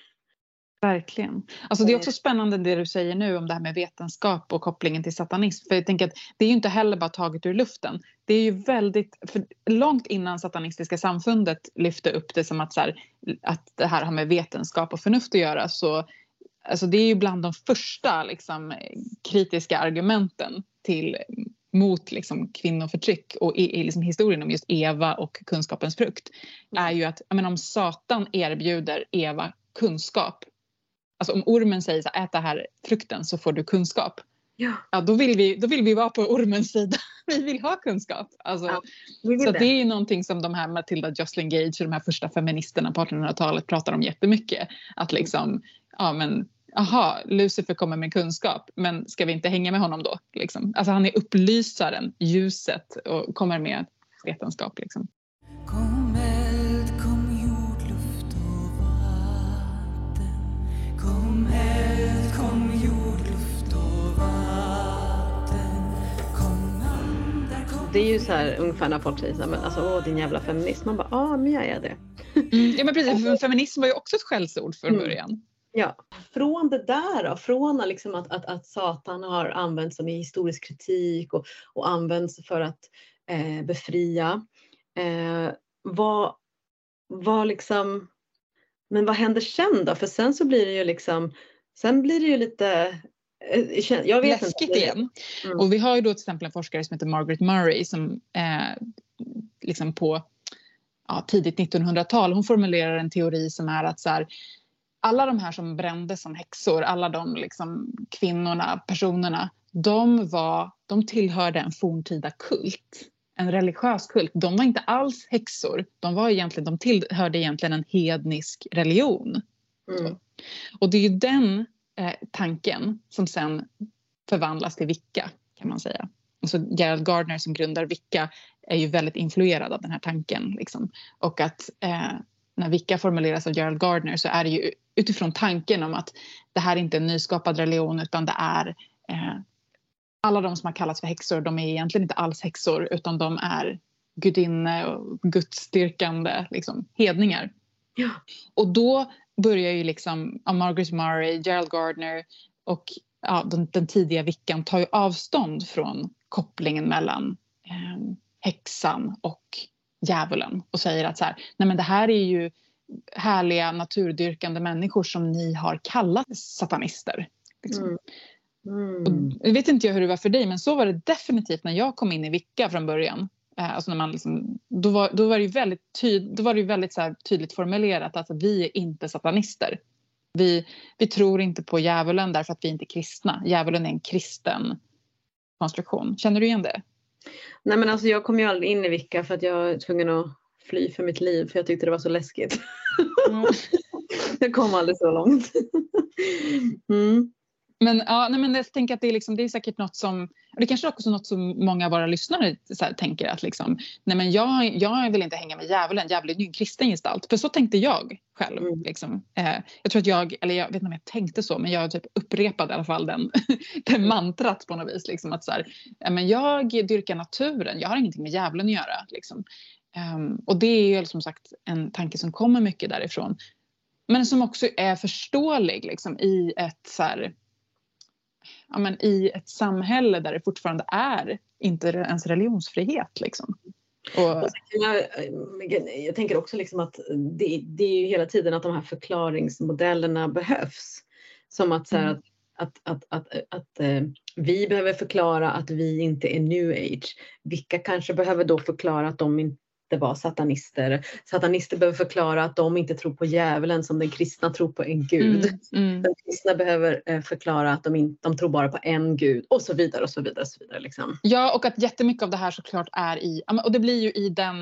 Verkligen. Alltså det är också spännande det du säger nu om det här med vetenskap och kopplingen till satanism. För jag tänker att det är ju inte heller bara taget ur luften. Det är ju väldigt, för långt innan satanistiska samfundet lyfte upp det som att, så här, att det här har med vetenskap och förnuft att göra så alltså det är ju bland de första liksom, kritiska argumenten till mot liksom, kvinnoförtryck och i, i liksom, historien om just Eva och kunskapens frukt är ju att menar, om Satan erbjuder Eva kunskap Alltså om ormen säger så här, ät den här frukten så får du kunskap. Ja. ja då, vill vi, då vill vi vara på ormens sida. Vi vill ha kunskap. Alltså, Ja, så det. det är någonting som de här Matilda Jocelyn Gage och de här första feministerna på 1800-talet pratar om jättemycket. Att liksom, ja men aha, Lucifer kommer med kunskap, men ska vi inte hänga med honom då? Liksom? Alltså han är upplysaren, ljuset och kommer med vetenskap. Liksom. Det är ju så här ungefär när folk säger så här, men alltså åh din jävla feminist. Man bara, ja men jag är det. Mm, ja men precis, för feminism var ju också ett skällsord från Mm. början. Ja, från det där då, från liksom att, att, att Satan har använts som i historisk kritik och, och används för att eh, befria. Eh, vad, vad liksom, men vad händer sen då? För sen så blir det ju liksom, sen blir det ju lite, jag vet Läskigt inte. igen. Mm. Och vi har ju då till exempel en forskare som heter Margaret Murray som eh, liksom på ja, tidigt 1900-tal, hon formulerar en teori som är att så här, alla de här som brändes som häxor, alla de liksom kvinnorna, personerna, de, var, de tillhörde en forntida kult. En religiös kult. De var inte alls häxor. De, var egentligen, de tillhörde egentligen en hednisk religion. Mm. Och det är ju den eh, tanken som sen förvandlas till Wicca kan man säga. Alltså Gerald Gardner som grundar Wicca är ju väldigt influerad av den här tanken. Liksom. Och att eh, när Wicca formuleras av Gerald Gardner så är det ju utifrån tanken om att det här är inte en nyskapad religion utan det är eh, alla de som har kallats för häxor de är egentligen inte alls häxor utan de är gudinne och gudsdyrkande liksom, hedningar. Ja. Och då börjar ju liksom ja, Margaret Murray, Gerald Gardner och ja, den, den tidiga vickan tar ju avstånd från kopplingen mellan eh, häxan och djävulen och säger att så här, nej men det här är ju härliga naturdyrkande människor som ni har kallat satanister. Liksom. Mm. Och Mm. jag vet inte hur det var för dig men så var det definitivt när jag kom in i Vicka från början. Eh, Alltså när man liksom, då, var, då var det ju väldigt, tyd, då var det väldigt så tydligt formulerat att vi är inte satanister. Vi, vi tror inte på djävulen därför att vi inte är kristna. Djävulen är en kristen konstruktion. Känner du igen det? Nej men alltså jag kom ju aldrig in i Vicka för att jag var tvungen att fly för mitt liv för jag tyckte det var så läskigt. jag kom aldrig så långt. mm. Men, ja, nej, men jag tänker att det är, liksom, det är säkert något som, det kanske är också något som många av våra lyssnare här, tänker att liksom, nej men jag, jag vill inte hänga med djävulen, djävulen är ju en kristen gestalt. För så tänkte jag själv. Mm. Liksom. Eh, jag tror att jag, eller jag vet inte om jag tänkte så, men jag typ upprepade i alla fall den, den mantrat på något vis. Liksom, att så här, ja, men jag dyrkar naturen, jag har ingenting med djävulen att göra. Liksom. Ehm, och det är ju som sagt en tanke som kommer mycket därifrån. Men som också är förståelig liksom, i ett så här, ja, men i ett samhälle där det fortfarande är inte ens religionsfrihet. Liksom. Och, Jag, jag tänker också liksom att det, det är ju hela tiden att de här förklaringsmodellerna behövs. Som att, så här, Mm. att, att, att, att, att eh, vi behöver förklara att vi inte är new age. Vilka kanske behöver då förklara att de inte var satanister. Satanister behöver förklara att de inte tror på djävulen som den kristna tror på en gud. mm, mm, Den kristna behöver eh, förklara att de, inte, de tror bara på en gud och så vidare och så vidare. Och så vidare liksom. ja, och att jättemycket av det här såklart är i, och det blir ju i den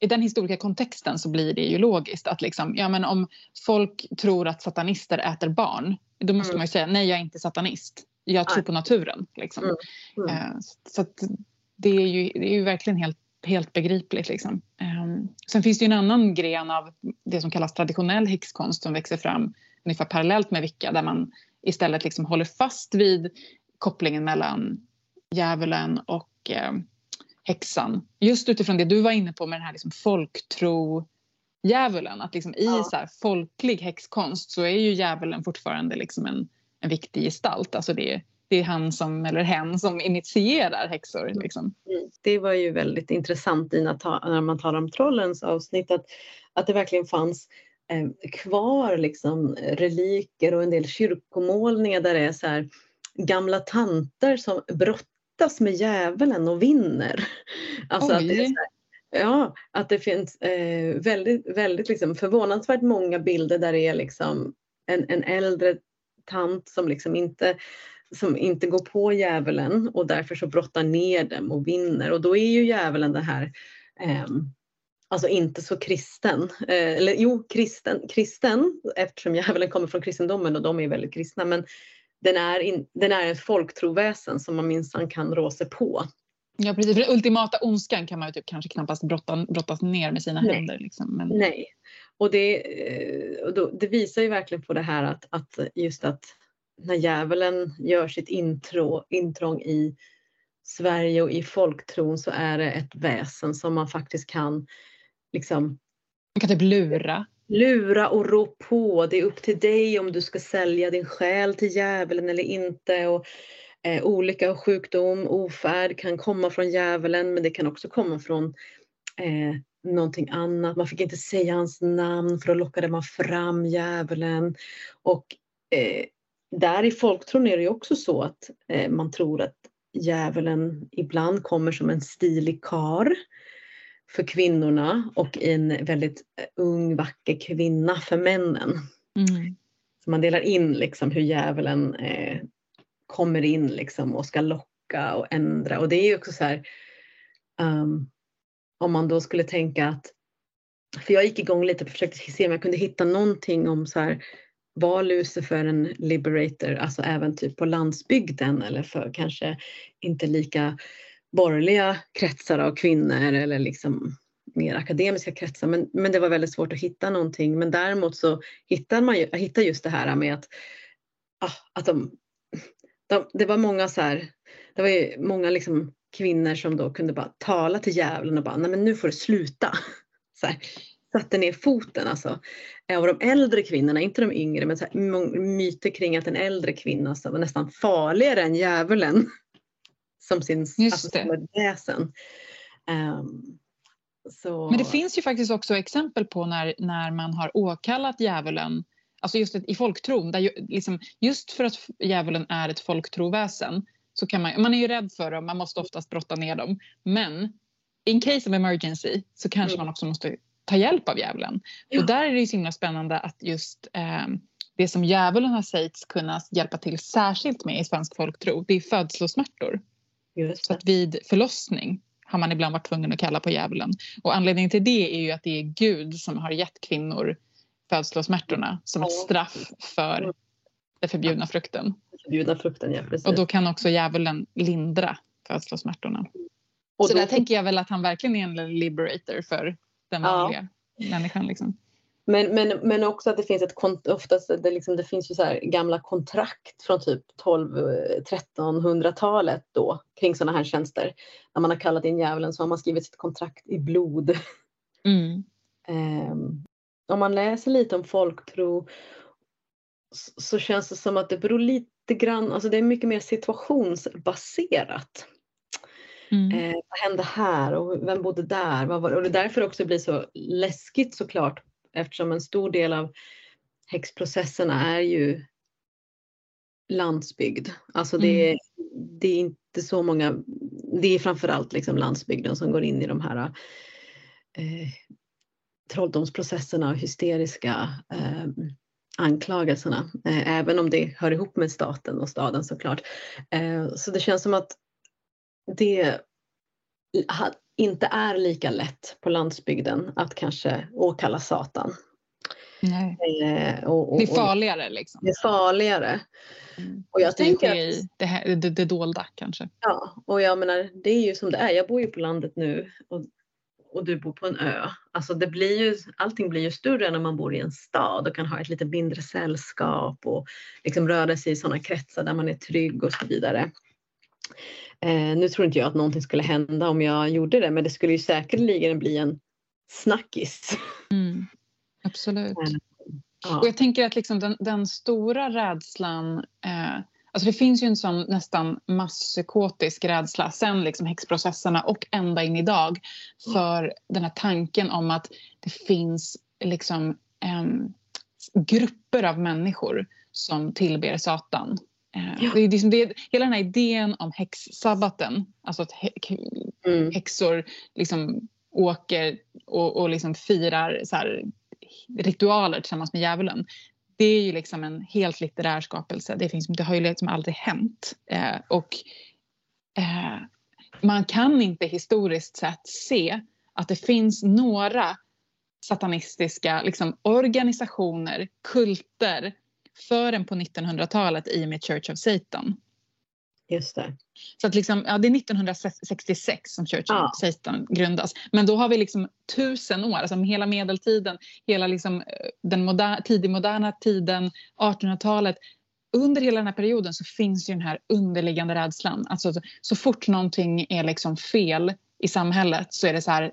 i den historiska kontexten så blir det ju logiskt att liksom, ja, men om folk tror att satanister äter barn, då måste Mm. man ju säga nej, jag är inte satanist. Jag tror Nej. på naturen. Liksom. Mm. Mm. Eh, Så att det, är ju, det är ju verkligen helt, helt begripligt. Liksom. Eh, Sen finns det en annan gren av det som kallas traditionell häxkonst som växer fram ungefär parallellt med Wicca där man istället liksom håller fast vid kopplingen mellan djävulen och eh, häxan. Just utifrån det du var inne på med den här liksom folktro djävulen. Att liksom i Ja. så här folklig häxkonst så är ju djävulen fortfarande liksom en, en viktig gestalt. Alltså det, det är han som, eller hen som initierar häxor. Liksom. Mm. Det var ju väldigt intressant i när, man talar om trollens avsnitt att, att det verkligen fanns eh, kvar liksom, reliker och en del kyrkomålningar där det är så här, gamla tanter som brottas med djävulen och vinner. Alltså att det är Oj. Ja, att det finns eh, väldigt, väldigt liksom förvånansvärt många bilder där det är liksom en, en äldre tant som liksom inte som inte går på djävulen och därför så brottar ner dem och vinner. Och då är ju djävulen det här, ehm, alltså inte så kristen. Eh, eller jo, kristen, kristen eftersom djävulen kommer från kristendomen och de är väldigt kristna. Men den är, in, den är ett folktroväsen som man minsann kan rå sig på. Ja, precis. För den ultimata ondskan kan man ju typ kanske knappast brotta, brottas ner med sina Nej. händer. Liksom. Men, Nej. Och det, eh, det visar ju verkligen på det här att, att just att när djävulen gör sitt intro, intrång i Sverige och i folktron så är det ett väsen som man faktiskt kan liksom man kan typ lura. lura och rå på. Det är upp till dig om du ska sälja din själ till djävulen eller inte. Och, eh, olycka och sjukdom, ofärd kan komma från djävulen men det kan också komma från eh, någonting annat. Man fick inte säga hans namn för då lockade man fram djävulen. Och eh, där i folktron är det ju också så att eh, man tror att djävulen ibland kommer som en stilig kar för kvinnorna och en väldigt eh, ung vacker kvinna för männen. Mm. Så man delar in liksom hur djävulen eh, kommer in liksom och ska locka och ändra. Och det är ju också så här, um, om man då skulle tänka att, för jag gick igång lite och försökte se om jag kunde hitta någonting om så här, var Lucifer en liberator, alltså även typ på landsbygden eller för kanske inte lika borgerliga kretsar av kvinnor eller liksom mer akademiska kretsar. Men, men det var väldigt svårt att hitta någonting. Men däremot så hittar man ju, jag hittar just det här med att, ah, att de, de, det var många så här, det var ju många liksom kvinnor som då kunde bara tala till djävulen och bara, nej men nu får du sluta. Så här, satte ner foten alltså. Eh, Och de äldre kvinnorna, inte de yngre, men så här, myter kring att en äldre kvinna som var nästan farligare än djävulen. Som sin Just alltså, väsen. Så, Men det finns ju faktiskt också exempel på när, när man har åkallat djävulen, alltså just i folktron, där ju, liksom, just för att djävulen är ett folktroväsen så kan man, man är ju rädd för dem, man måste oftast brotta ner dem. Men in case of emergency så kanske Mm. man också måste ta hjälp av djävulen. Ja. Och där är det ju så himla spännande att just eh, det som djävulen har sägs kunna hjälpa till särskilt med i svensk folktro, det är födslosmärtor. just Så det. att vid förlossning har man ibland varit tvungen att kalla på djävulen. Och anledningen till det är ju att det är Gud som har gett kvinnor födslosmärtorna som ett straff för Mm. den förbjudna frukten. förbjudna frukten, ja precis. Och då kan också djävulen lindra födslosmärtorna. Och Så då- där tänker jag väl att han verkligen är en liberator för den Ja. vanliga människan. Liksom. Men, men, men också att det finns ett oftast det, liksom, det finns ju så här gamla kontrakt från typ 12-1300-talet då kring sådana här tjänster. När man har kallat in djävulen så har man skrivit sitt kontrakt i blod. Mm. Ehm, om man läser lite om folktro så, så känns det som att det beror lite grann, alltså det är mycket mer situationsbaserat. Mm. Eh, vad hände här och vem bodde där? Vad var, och det är därför också blir så läskigt såklart eftersom en stor del av häxprocesserna är ju landsbygd. Alltså det, är, det är inte så många, det är framförallt liksom landsbygden som går in i de här eh, trolldomsprocesserna och hysteriska eh, anklagelserna. Eh, även om det hör ihop med staten och staden såklart. Eh, så det känns som att det inte är lika lätt på landsbygden att kanske åkalla Satan. Eh, och, och, Det är farligare liksom. det är farligare. Mm. Och jag Det tänker att, det, här, det, det dolda kanske. ja, och jag menar, det är ju som det är. Jag bor ju på landet nu och, och du bor på en ö. Alltså det blir ju, allting blir ju större när man bor i en stad och kan ha ett lite mindre sällskap och liksom röra sig i sådana kretsar där man är trygg och så vidare. Eh, nu tror inte jag att någonting skulle hända om jag gjorde det, men det skulle ju säkerligen bli en snackis. Mm. Absolut. Mm. Och Ja. jag tänker att liksom den, den stora rädslan, eh, alltså det finns ju en sån nästan masspsykotisk rädsla sen liksom häxprocesserna och ända in idag för den här tanken om att det finns liksom em, grupper av människor som tillber Satan. Eh, Ja. det är liksom det, hela den här idén om häxsabbaten, alltså att Mm. häxor liksom åker och, och liksom firar så här, ritualer tillsammans med djävulen. Det är ju liksom en helt litterär skapelse. Det, finns, det har ju liksom aldrig hänt. Eh, och eh, man kan inte historiskt sett se att det finns några satanistiska liksom, organisationer, kulter förrän på 1900-talet i och med Church of Satan. Just det. Så att liksom, ja, det är 1966 som Church Ja. of Satan grundas. Men då har vi liksom tusen år, alltså hela medeltiden, hela liksom, eh, den moder- tidigmoderna tiden, 1800-talet. Under hela den här perioden så finns ju den här underliggande rädslan. Alltså, så, så fort någonting är liksom fel i samhället så är det så här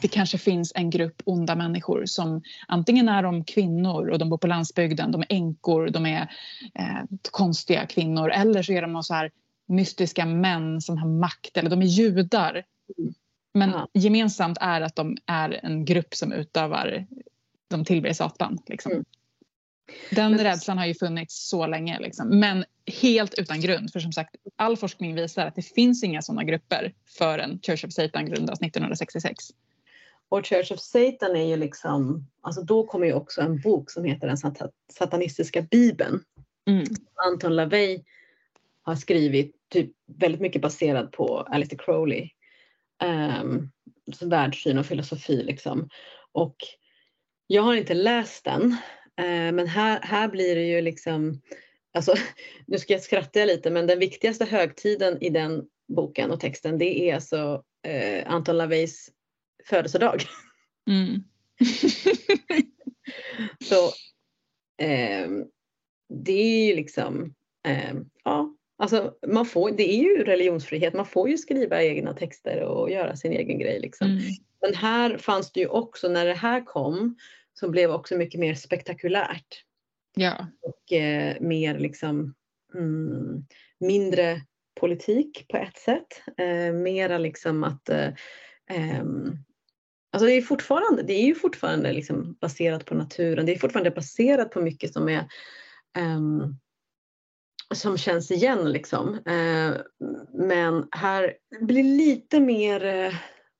det kanske finns en grupp onda människor som antingen är de kvinnor och de bor på landsbygden, de är änkor, de är eh, konstiga kvinnor eller så är de så här mystiska män som har makt eller de är judar. Men Ja. gemensamt är att de är en grupp som utövar, de tillber Satan. Liksom. Mm. Den Men- rädslan har ju funnits så länge, liksom. men helt utan grund. För som sagt, all forskning visar att det finns inga sådana grupper förrän Church of Satan grundas 1966. Och Church of Satan är ju liksom, alltså då kommer ju också en bok som heter Den sat- satanistiska bibeln. Mm. Anton LaVey har skrivit typ väldigt mycket baserad på Alistair Crowley. Um, så världssyn och filosofi liksom. Och jag har inte läst den. eh, men här, här blir det ju liksom, alltså nu ska jag skratta lite men den viktigaste högtiden i den boken och texten det är alltså eh, Anton LaVeys födelsedag. Mm. Så ehm, det är ju liksom, ehm, ja, alltså man får, det är ju religionsfrihet, man får ju skriva egna texter och göra sin egen grej liksom. Mm. Men här fanns det ju också, när det här kom, så blev också mycket mer spektakulärt Ja. och eh, mer liksom mm, mindre politik på ett sätt. Eh, mera liksom att eh, ehm, Alltså det är fortfarande, det är ju fortfarande liksom baserat på naturen. Det är fortfarande baserat på mycket som är ehm, som känns igen liksom. Eh, men här blir lite mer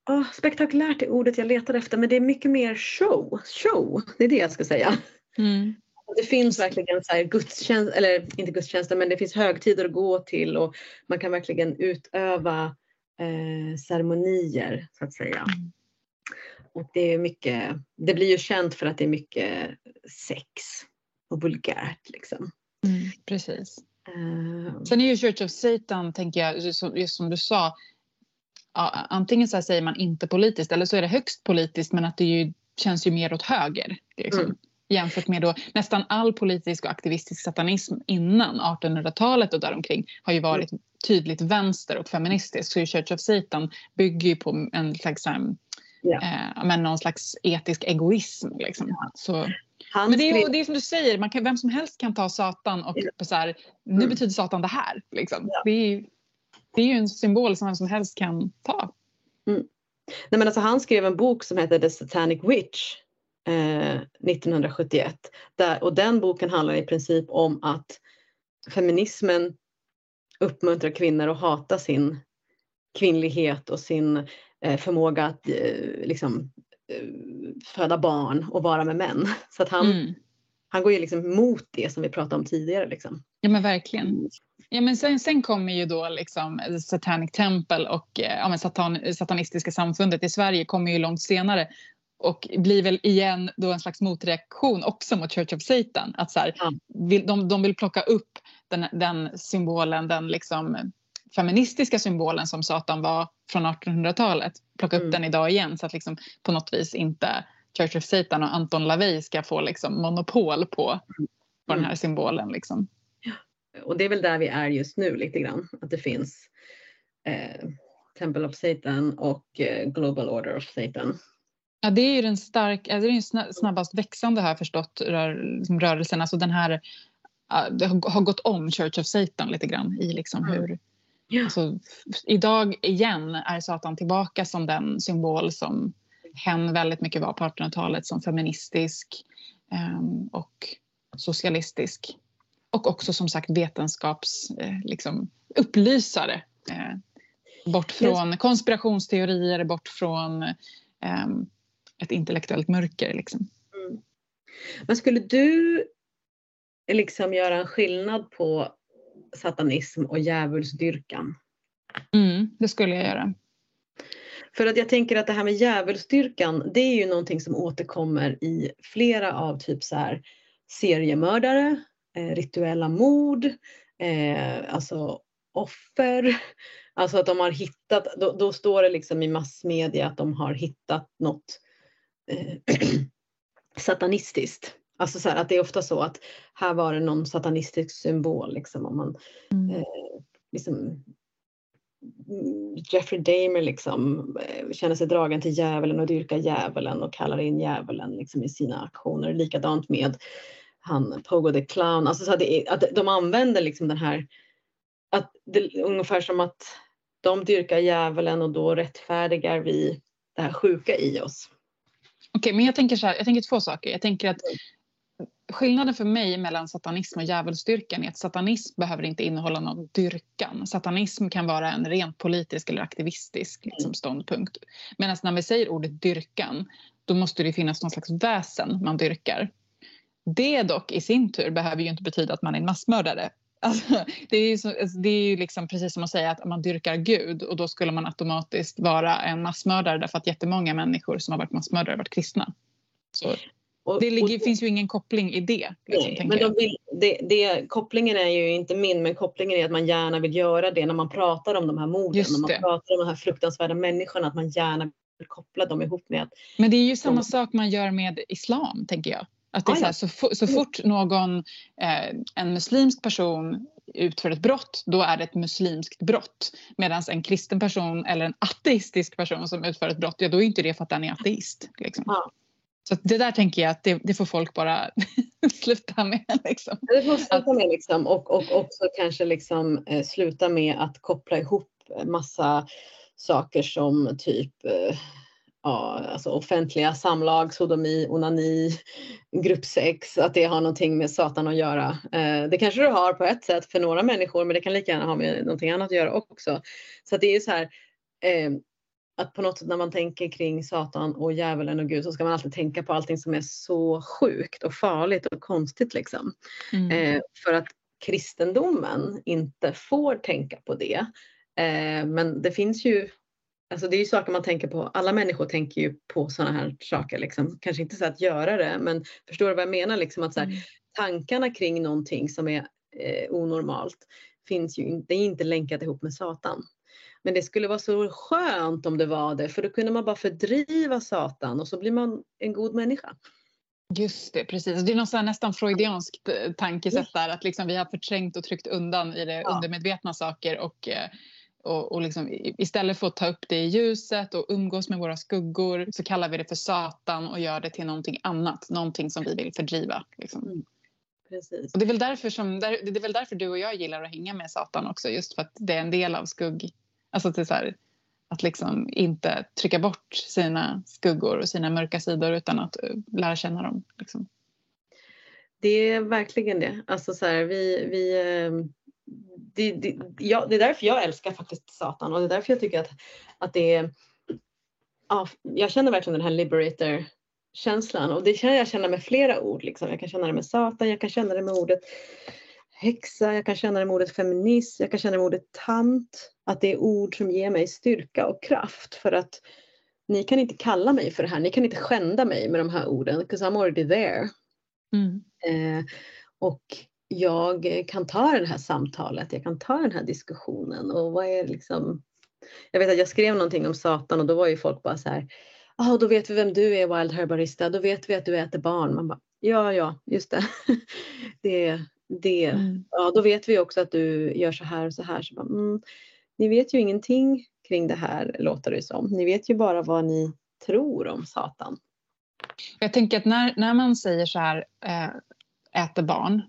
ah, spektakulärt är ordet jag letar efter men det är mycket mer show. Show, det är det jag ska säga. Mm. Det finns verkligen så här gudstjänst, eller inte gudstjänster, men det finns högtider att gå till och man kan verkligen utöva eh, ceremonier så att säga. Mm. Och det är mycket, det blir ju känt för att det är mycket sex och vulgärt liksom. Mm. Precis. Eh, Sen är ju Church of Satan, tänker jag, just som, just som du sa, ja, antingen så säger man inte politiskt eller så är det högst politiskt men att det ju, känns ju mer åt höger. Liksom. Mm. Jämfört med då nästan all politisk och aktivistisk satanism innan 1800-talet och däromkring har ju varit tydligt vänster och feministisk. Så Church of Satan bygger ju på en slags, um, Ja. eh, men någon slags etisk egoism. Liksom. Så, han men det är, det är som du säger, man kan, vem som helst kan ta Satan och Ja. så här, nu Mm. betyder Satan det här. Liksom. Ja. Det, är, det är ju en symbol som vem som helst kan ta. Nej, men alltså han skrev en bok som heter The Satanic Witch eh, 1971. Där, och den boken handlar i princip om att feminismen uppmuntrar kvinnor att hata sin kvinnlighet och sin förmåga att eh, liksom, eh, föda barn och vara med män. Så att han, Mm. han går ju liksom mot det som vi pratade om tidigare. Liksom. Ja men verkligen. Ja, men sen, sen kommer ju då liksom Satanic Temple och eh, ja, men satan, satanistiska samfundet i Sverige kommer ju långt senare och blir väl igen då en slags motreaktion också mot Church of Satan. Att så här, Ja. vill, de, de vill plocka upp den, den symbolen, den liksom feministiska symbolen som Satan var från 1800-talet. Plocka upp Mm. den idag igen så att liksom på något vis inte Church of Satan och Anton LaVey ska få liksom monopol på, på den här symbolen. Liksom. Och det är väl där vi är just nu lite grann. Att det finns eh, Temple of Satan och eh, Global Order of Satan. Ja, det är ju den stark, alltså det är den snabbast växande jag förstått rör, liksom rörelsen. Alltså den här, det har gått om Church of Satan lite grann i liksom Mm. hur... Ja. Alltså, idag igen är Satan tillbaka som den symbol som hen väldigt mycket var på 1800-talet som feministisk ehm, och socialistisk. Och också som sagt vetenskaps eh, liksom, upplysare. Eh, bort från konspirationsteorier, bort från ehm, ett intellektuellt mörker. Liksom. Men skulle du liksom göra en skillnad på satanism och djävulsdyrkan? Mm, det skulle jag göra. För att jag tänker att det här med djävulsdyrkan, det är ju någonting som återkommer i flera av typ så här seriemördare, eh, rituella mord, eh, alltså offer. Alltså att de har hittat, då, då står det liksom i massmedia att de har hittat något eh, satanistiskt. Alltså så här, att det är ofta så att här var det någon satanistisk symbol liksom om man Mm. eh, liksom Jeffrey Dahmer liksom eh, känner sig dragen till djävulen och dyrkar djävulen och kallar in djävulen liksom i sina aktioner. Likadant med han Pogo the Clown. Alltså så att, det att de använder liksom den här, att det, ungefär som att de dyrkar djävulen och då rättfärdigar vi det här sjuka i oss. Okej, men jag tänker så här, jag tänker två saker. Jag tänker att skillnaden för mig mellan satanism och djävulsdyrkan är att satanism behöver inte innehålla någon dyrkan. Satanism kan vara en rent politisk eller aktivistisk liksom, ståndpunkt. Medan när vi säger ordet dyrkan, då måste det finnas någon slags väsen man dyrkar. Det dock i sin tur behöver ju inte betyda att man är en massmördare. Alltså, det är ju, så, alltså, det är ju liksom precis som att säga att man dyrkar Gud och då skulle man automatiskt vara en massmördare därför att jättemånga människor som har varit massmördare har varit kristna. Så Och, det ligger, och- finns ju ingen koppling i det. Liksom, Nej, men de vill, det, det, kopplingen är ju inte min, men kopplingen är att man gärna vill göra det när man pratar om de här morden. Just när man det. pratar om de här fruktansvärda människorna, att man gärna vill koppla dem ihop med att Men det är ju samma de- sak man gör med islam, tänker jag. Att det är Ah, så, här, så, så fort någon, eh, en muslimsk person utför ett brott, då är det ett muslimskt brott. Medan en kristen person eller en ateistisk person som utför ett brott, ja då är inte det för att den är ateist. Liksom. Ja. Så det där tänker jag att det, det får folk bara sluta med. Liksom. Det måste sluta med liksom och, och också kanske liksom eh, sluta med att koppla ihop massa saker som typ eh, ja, alltså offentliga samlag, sodomi, onani, gruppsex, att det har någonting med Satan att göra. Eh, det kanske det har på ett sätt för några människor, men det kan lika gärna ha med någonting annat att göra också. Så att det är så här eh, att på något sätt när man tänker kring Satan och djävulen och Gud så ska man alltid tänka på allting som är så sjukt och farligt och konstigt liksom. Mm. Eh, för att kristendomen inte får tänka på det. Eh, men det finns ju, alltså det är ju saker man tänker på, alla människor tänker ju på sådana här saker liksom. Kanske inte så att göra det, men förstår du vad jag menar liksom att så här, Mm. tankarna kring någonting som är eh, onormalt finns ju inte, det är inte länkat ihop med Satan. Men det skulle vara så skönt om det var det, för då kunde man bara fördriva Satan och så blir man en god människa. Just det, precis. Det är här nästan freudianskt eh, tankesätt där att liksom vi har förträngt och tryckt undan i det Ja. undermedvetna saker och, eh, och, och liksom istället för att ta upp det i ljuset och umgås med våra skuggor så kallar vi det för Satan och gör det till någonting annat, någonting som vi vill fördriva. Liksom. Precis. Och det, är väl därför som, det är väl därför du och jag gillar att hänga med Satan också, just för att det är en del av skugg... Alltså att, så här, att liksom inte trycka bort sina skuggor och sina mörka sidor utan att eh, lära känna dem. Liksom. Det är verkligen det. Alltså så här, vi, vi, ehm, det, det, ja, det är därför jag älskar faktiskt Satan och det är därför jag tycker att, att det är... Ja, jag känner verkligen den här liberator-känslan och det kan jag känna med flera ord. Liksom. Jag kan känna det med Satan, jag kan känna det med ordet häxa, jag kan känna det med ordet feminist, jag kan känna det med ordet tant. Att det är ord som ger mig styrka och kraft för att ni kan inte kalla mig för det här, ni kan inte skända mig med de här orden, because I'm already there. Mm. Eh, och jag kan ta det här samtalet, jag kan ta den här diskussionen och vad är liksom Jag vet att jag skrev någonting om Satan och då var ju folk bara så här Ja, då vet vi vem du är Wild Herbarista, då vet vi att du äter barn. Man bara, ja, ja, just det. det, det. Mm. Ja, då vet vi också att du gör så här och så här. Så bara, mm, ni vet ju ingenting kring det här låter det som. Ni vet ju bara vad ni tror om Satan. Jag tänker att när, när man säger så här, äh, äter barn,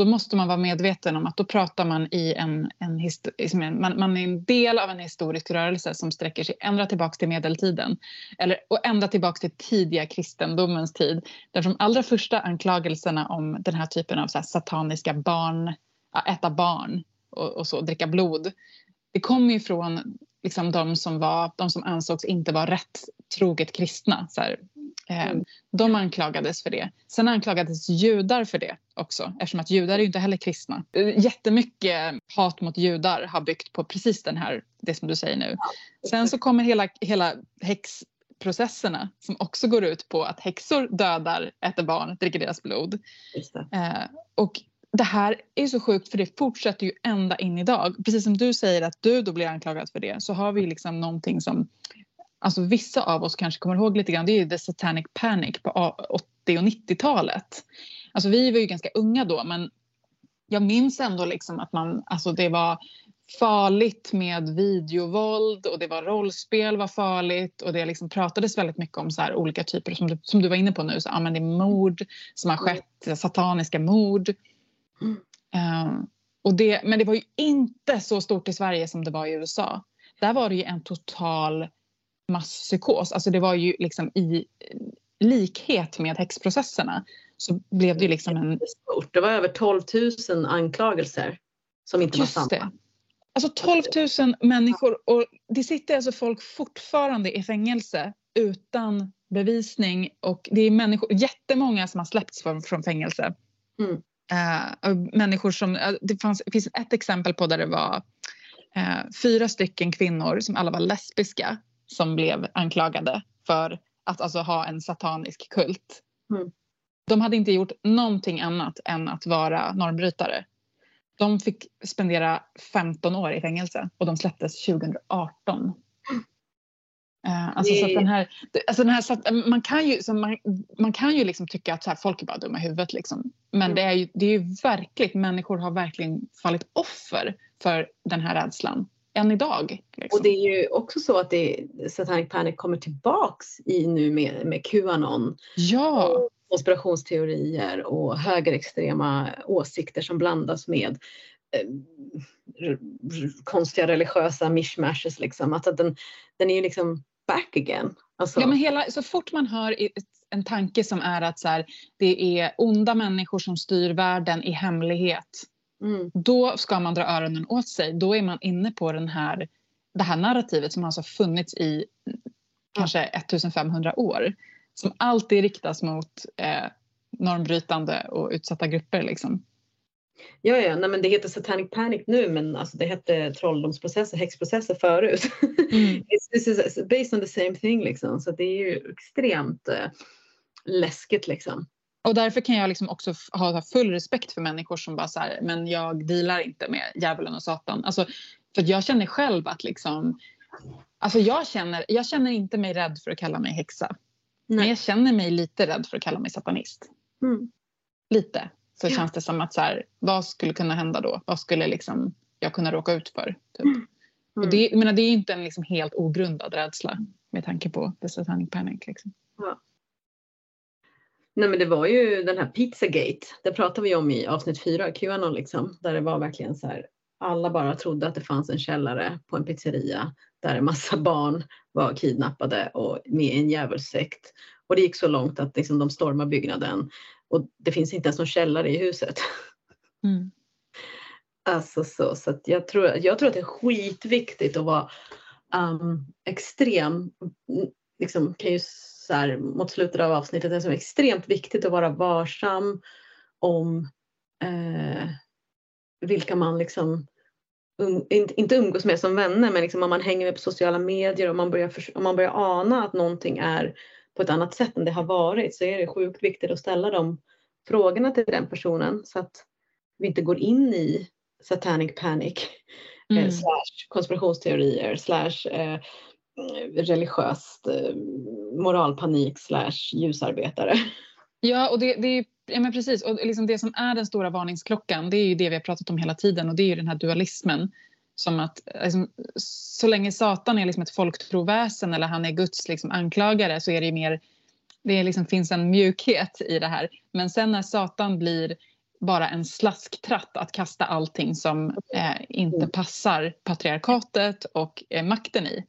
då måste man vara medveten om att då pratar man i en, en, en man, man, är en del av en historisk rörelse som sträcker sig ända tillbaka till medeltiden. Eller, och ända tillbaka till tidiga kristendomens tid. Där de allra första anklagelserna om den här typen av så här sataniska barn, äta barn och, och så, dricka blod. Det kommer ju från liksom de som, var, de som ansågs inte vara rätt troget kristna. Så här, mm. De anklagades för det. Sen anklagades judar för det också eftersom att judar är ju inte heller kristna. Eh, jättemycket hat mot judar har byggt på precis den här, det som du säger nu. Sen så kommer hela, hela häxprocesserna som också går ut på att häxor dödar, äter barn, dricker deras blod. Eh, och det här är så sjukt för det fortsätter ju ända in idag. Precis som du säger att du då blir anklagad för det så har vi liksom någonting som alltså vissa av oss kanske kommer ihåg lite grann, det är ju the satanic panic på 80 och 90-talet. Alltså vi var ju ganska unga då men jag minns ändå liksom att man, alltså det var farligt med videovåld och det var rollspel var farligt och det liksom pratades väldigt mycket om så här olika typer som du, som du var inne på nu, så, ja, men det är mord som har skett, sataniska mord. Mm. Uh, och det, men det var ju inte så stort i Sverige som det var i USA. Där var det ju en total masspsykos. Alltså det var ju liksom i likhet med häxprocesserna så blev det liksom en... Det var över 12 000 anklagelser som inte Just var sanna. Alltså 12 000 människor och det sitter alltså folk fortfarande i fängelse utan bevisning och det är människor, jättemånga som har släppts från, från fängelse. Mm. Uh, människor som, uh, det, fanns, finns ett exempel på där det var uh, fyra stycken kvinnor som alla var lesbiska som blev anklagade för att alltså ha en satanisk kult. Mm. De hade inte gjort någonting annat än att vara normbrytare. De fick spendera 15 år i fängelse och de släpptes 2018. Uh, alltså, så den här, alltså den här, så man kan ju, så man, man kan ju liksom tycka att så här, folk är bara dumma i huvudet. Liksom. Men mm. det, är ju, det är ju verkligt, människor har verkligen fallit offer för den här rädslan än idag. Liksom. Och det är ju också så att det, Satanic Panic kommer tillbaks i nu med, med Qanon. Ja. Och konspirationsteorier och högerextrema åsikter som blandas med eh, konstiga religiösa mishmashes liksom. Alltså den, den är ju liksom back again. Alltså. Ja, men hela, så fort man hör en tanke som är att så här, det är onda människor som styr världen i hemlighet Mm. Då ska man dra öronen åt sig. Då är man inne på den här, det här narrativet som alltså funnits i kanske 1500 år. Som alltid riktas mot eh, normbrytande och utsatta grupper. Liksom. Ja, ja, nej, men det heter Satanic Panic nu men alltså, det hette trolldomsprocesser, häxprocesser förut. Mm. it's, it's based on the same thing liksom. Så det är ju extremt eh, läskigt liksom. Och därför kan jag liksom också ha full respekt för människor som bara så här, men jag dealar inte med djävulen och satan. Alltså, för jag känner själv att liksom, alltså jag känner, jag känner inte mig rädd för att kalla mig häxa. Nej. Men jag känner mig lite rädd för att kalla mig satanist. Mm. Lite. Så ja. känns det som att så här, vad skulle kunna hända då? Vad skulle liksom jag kunna råka ut för? Typ. Mm. Och det, jag menar, det är inte en liksom helt ogrundad rädsla med tanke på the satanic panic. Liksom. Ja. Nej men det var ju den här Pizzagate, det pratade vi om i avsnitt fyra, Qanon liksom, där det var verkligen så här, alla bara trodde att det fanns en källare på en pizzeria där en massa barn var kidnappade och med i en djävulsekt. Och det gick så långt att liksom, de stormade byggnaden och det finns inte ens någon källare i huset. Mm. Alltså så, så att jag, tror, jag tror att det är skitviktigt att vara um, extrem, liksom kan ju så här, mot slutet av avsnittet, det är extremt viktigt att vara varsam om eh, vilka man liksom um, inte umgås med som vänner, men liksom om man hänger med på sociala medier och man börjar, om man börjar ana att någonting är på ett annat sätt än det har varit så är det sjukt viktigt att ställa de frågorna till den personen så att vi inte går in i satanic panic eh, mm. eh, slash konspirationsteorier slash eh, religiöst eh, moralpanik slash ljusarbetare. Ja, och det, det är ja, men precis. Och liksom det som är den stora varningsklockan det är ju det vi har pratat om hela tiden och det är ju den här dualismen Som att liksom, så länge Satan är liksom ett folktroväsen eller han är Guds liksom, anklagare så är det mer, det liksom, finns en mjukhet i det här. Men sen när Satan blir bara en slasktratt att kasta allting som eh, inte Mm. passar patriarkatet och eh, makten i.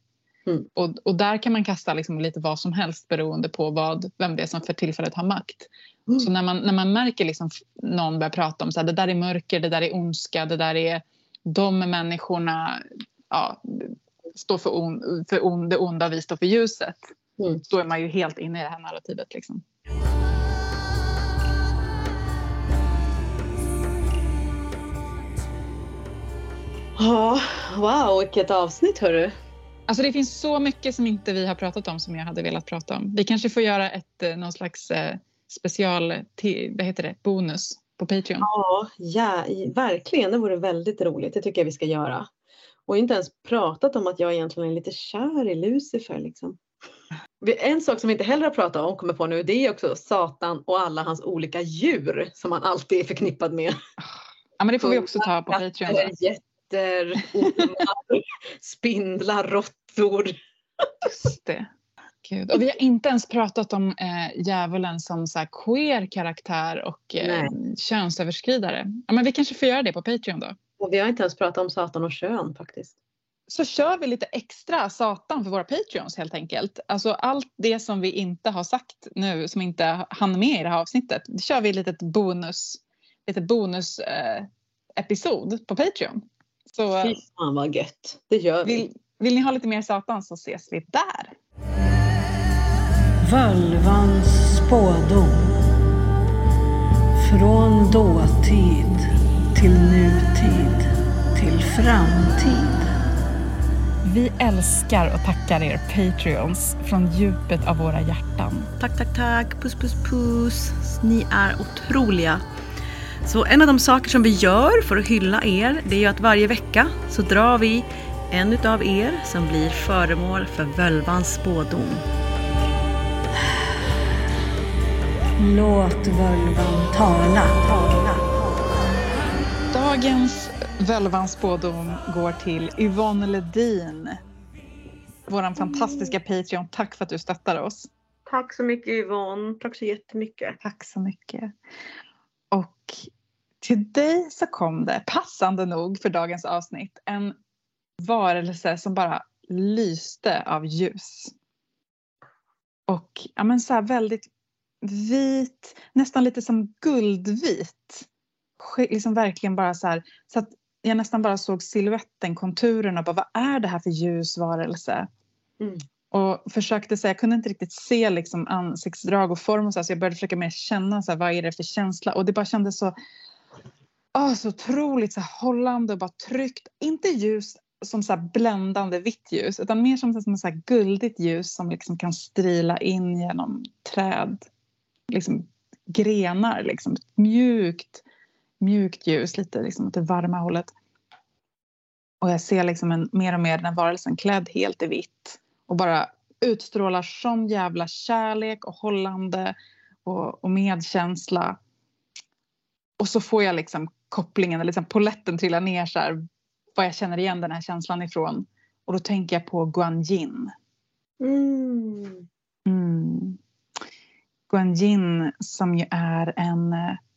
Mm. Och, och där kan man kasta liksom lite vad som helst beroende på vad, vem det är som för tillfället har makt. Mm. Så när man, när man märker liksom någon börjar prata om så här, det där är mörker, det där är ondska, det där är de människorna ja, står för, on, för on, det onda och vi står för ljuset. Mm. Då är man ju helt inne i det här narrativet. Liksom. Ja, wow, vilket avsnitt hörru. Alltså det finns så mycket som inte vi har pratat om som jag hade velat prata om. Vi kanske får göra ett, eh, någon slags eh, special, vad heter det, bonus på Patreon. Ja, ja, verkligen. Det vore väldigt roligt. Det tycker jag vi ska göra. Och inte ens pratat om att jag egentligen är lite kär i Lucifer. Liksom. En sak som vi inte heller har pratat om, kommer på nu, det är också Satan och alla hans olika djur som han alltid är förknippad med. Ja, men det får vi också ta på Patreon. Getter, ormar, spindlar, råttor. Just det. Gud. Och vi har inte ens pratat om eh, djävulen som så här, queer karaktär och eh, könsöverskridare. Ja, men vi kanske får göra det på Patreon då. Och vi har inte ens pratat om Satan och kön faktiskt. Så kör vi lite extra Satan för våra Patreons helt enkelt. Alltså allt det som vi inte har sagt nu som inte hann med i det här avsnittet. Det kör vi ett litet bonus, lite bonus eh, episod på Patreon. Så eh, Fy fan vad gött. Det gör vi. vill, vill ni ha lite mer Satan så ses vi där. Völvans spådom. Från dåtid till nutid till framtid. Vi älskar och tackar er Patreons från djupet av våra hjärtan. Tack, tack, tack. Puss, puss, puss. Ni är otroliga. Så en av de saker som vi gör för att hylla er, det är ju att varje vecka så drar vi en utav er som blir föremål för völvans spådom. Låt völvan tala. tala. Dagens Völvans spådom går till Yvonne Ledin. Vår fantastiska Patreon. Tack för att du stöttar oss. Tack så mycket Yvonne. Tack så jättemycket. Tack så mycket. Och till dig så kom det, passande nog för dagens avsnitt, en varelse som bara lyste av ljus. Och ja, men så här väldigt vit, nästan lite som guldvit. Liksom verkligen bara så här, så att jag nästan bara såg siluetten, konturerna, bara vad är det här för ljus varelse? Mm. Och försökte säga, jag kunde inte riktigt se liksom ansiktsdrag och form och så, här, så jag började försöka mer känna så här, vad är det för känsla och det bara kändes så, åh, så otroligt så här, hållande och bara tryggt. Inte ljus som så här, bländande vitt ljus utan mer som, som så här, guldigt ljus som liksom kan strila in genom träd, liksom grenar, liksom mjukt, mjukt ljus, lite liksom åt det varma hållet. Och jag ser liksom en, mer och mer den här varelsen klädd helt i vitt och bara utstrålar sån jävla kärlek och hållande och, och medkänsla. Och så får jag liksom kopplingen, eller liksom poletten trillar ner så här, vad jag känner igen den här känslan ifrån. Och då tänker jag på Guan Yin. Mm. Mm. Guan Yin som ju är en,